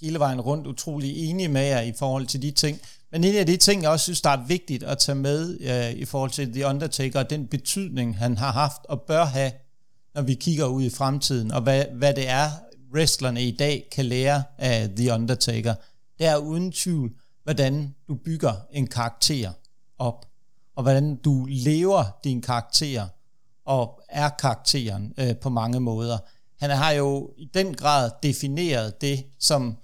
hele vejen rundt utrolig enig med jer i forhold til de ting. Men en af de ting, jeg også synes, der er vigtigt at tage med øh, i forhold til The Undertaker, og den betydning, han har haft og bør have, når vi kigger ud i fremtiden, og hvad, hvad det er, wrestlerne i dag kan lære af The Undertaker, det er uden tvivl, hvordan du bygger en karakter op, og hvordan du lever din karakter, og er karakteren øh, på mange måder. Han har jo i den grad defineret det, som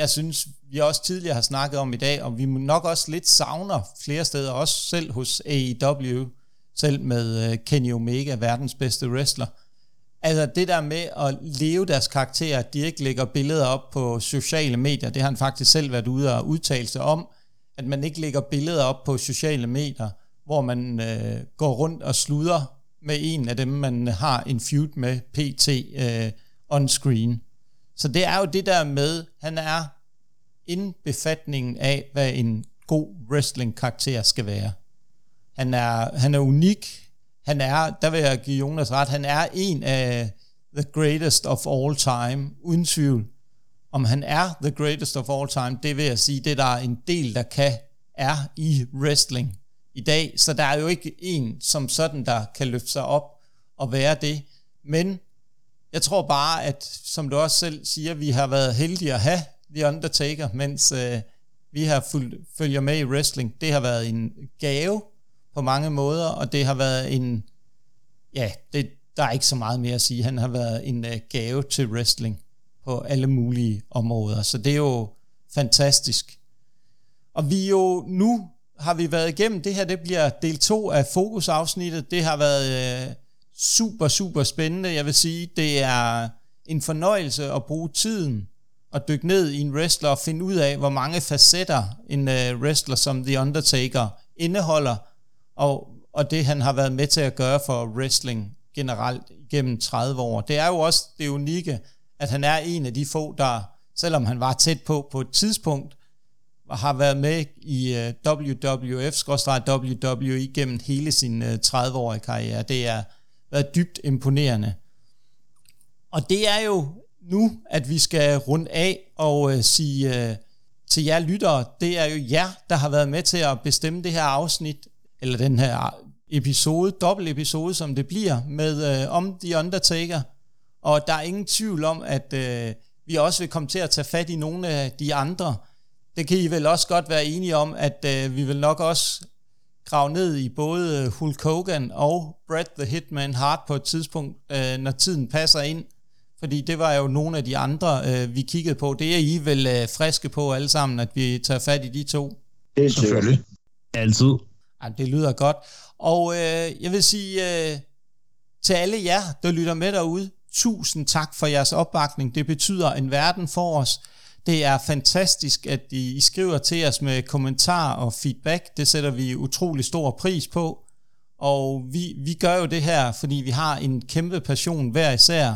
jeg synes, vi også tidligere har snakket om i dag, og vi nok også lidt savner flere steder, også selv hos AEW, selv med øh, Kenny Omega, verdens bedste wrestler. Altså det der med at leve deres karakterer, at de ikke lægger billeder op på sociale medier, det har han faktisk selv været ude og udtale sig om, at man ikke lægger billeder op på sociale medier, hvor man øh, går rundt og sluder med en af dem, man har en feud med PT øh, on screen. Så det er jo det der med, han er indbefatningen af, hvad en god wrestling-karakter skal være. Han er, han er unik. Han er, der vil jeg give Jonas ret, han er en af the greatest of all time, uden tvivl. Om han er the greatest of all time, det vil jeg sige, det der er en del, der kan, er i wrestling i dag. Så der er jo ikke en som sådan, der kan løfte sig op og være det. Men jeg tror bare, at som du også selv siger, vi har været heldige at have The Undertaker, mens øh, vi har fulgt, følger med i wrestling. Det har været en gave på mange måder, og det har været en, ja, det, der er ikke så meget mere at sige. Han har været en øh, gave til wrestling på alle mulige områder, så det er jo fantastisk. Og vi jo nu har vi været igennem, det her det bliver del 2 af fokusafsnittet. Det har været Øh, super, super spændende. Jeg vil sige, det er en fornøjelse at bruge tiden og dykke ned i en wrestler og finde ud af, hvor mange facetter en uh, wrestler som The Undertaker indeholder, og, og det han har været med til at gøre for wrestling generelt gennem 30 år. Det er jo også det unikke, at han er en af de få, der, selvom han var tæt på på et tidspunkt, har været med i øh, uh, WWF-WWE gennem hele sin øh, uh, 30-årige karriere. Det er været dybt imponerende. Og det er jo nu, at vi skal runde af og øh, sige øh, til jer lyttere, det er jo jer, der har været med til at bestemme det her afsnit, eller den her episode, dobbelt episode, som det bliver, med øh, om The Undertaker. Og der er ingen tvivl om, at øh, vi også vil komme til at tage fat i nogle af de andre. Det kan I vel også godt være enige om, at øh, vi vil nok også grave ned i både Hulk Hogan og Bret the Hitman Hart på et tidspunkt, uh, når tiden passer ind. Fordi det var jo nogle af de andre, øh, vi kiggede på. Det er I vel øh, friske på alle sammen, at vi tager fat i de to? Det er Selvfølgelig. Altid. Ja, det lyder godt. Og øh, jeg vil sige øh, til alle jer, der lytter med derude, tusind tak for jeres opbakning. Det betyder en verden for os. Det er fantastisk, at I, I skriver til os med kommentarer og feedback. Det sætter vi utrolig stor pris på. Og vi, vi gør jo det her, fordi vi har en kæmpe passion hver især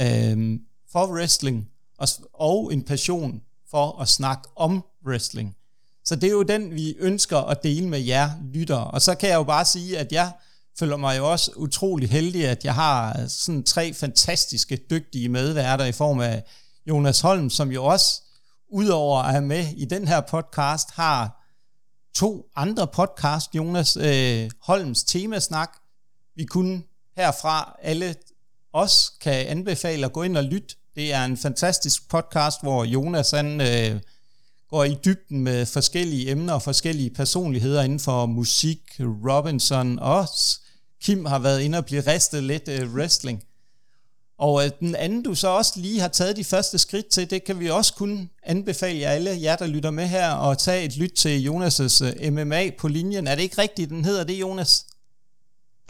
øh, for wrestling, og, og en passion for at snakke om wrestling. Så det er jo den, vi ønsker at dele med jer lyttere. Og så kan jeg jo bare sige, at jeg føler mig jo også utrolig heldig, at jeg har øh, sådan tre fantastiske, dygtige medværter i form af Jonas Holm, som jo også, udover at have med i den her podcast, har to andre podcast, Jonas øh, Holms temasnak. Vi kunne herfra alle os kan anbefale at gå ind og lytte. Det er en fantastisk podcast, hvor Jonas han, øh, går i dybden med forskellige emner og forskellige personligheder inden for musik, Robinson og Kim har været inde og blive ristet lidt øh, wrestling. Og øh, den anden, du så også lige har taget de første skridt til, det kan vi også kun anbefale jer alle, jer der lytter med her, og tage et lyt til Jonas' øh, MMA på linjen. Er det ikke rigtigt, den hedder det, Jonas?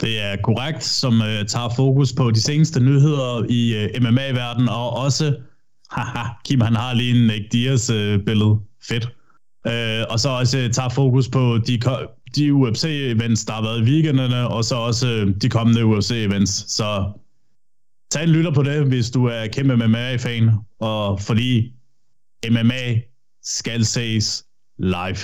Det er korrekt, som øh, tager fokus på de seneste nyheder i øh, MMA-verdenen, og også, haha, Kim han har lige en Nick Diaz-billede, Øh, fedt. Øh, og så også øh, tager fokus på de, de UFC-events, der har været i weekenderne, og så også øh, de kommende UFC-events. Så tag en lytter på det, hvis du er kæmpe MMA-fan, og fordi MMA skal ses live.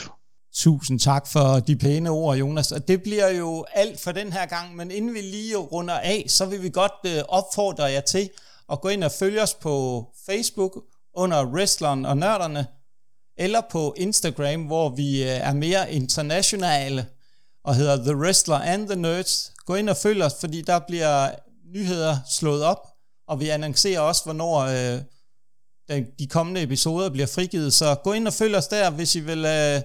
Tusind tak for de pæne ord, Jonas. Og det bliver jo alt for den her gang, men inden vi lige runder af, så vil vi godt øh, opfordre jer til at gå ind og følge os på Facebook under Wrestleren og Nørderne, eller på Instagram, hvor vi øh, er mere internationale og hedder The Wrestler and the Nerds. Gå ind og følg os, fordi der bliver nyheder slået op, og vi annoncerer også, hvornår øh, de kommende episoder bliver frigivet. Så gå ind og følg os der, hvis I vil... Øh,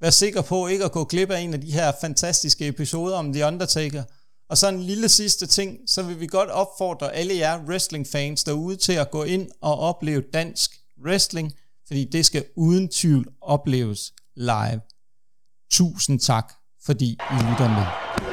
Vær sikker på ikke at gå glip af en af de her fantastiske episoder om The Undertaker. Og så en lille sidste ting, så vil vi godt opfordre alle jer wrestling-fans derude til at gå ind og opleve dansk wrestling, fordi det skal uden tvivl opleves live. Tusind tak, fordi I lytter med.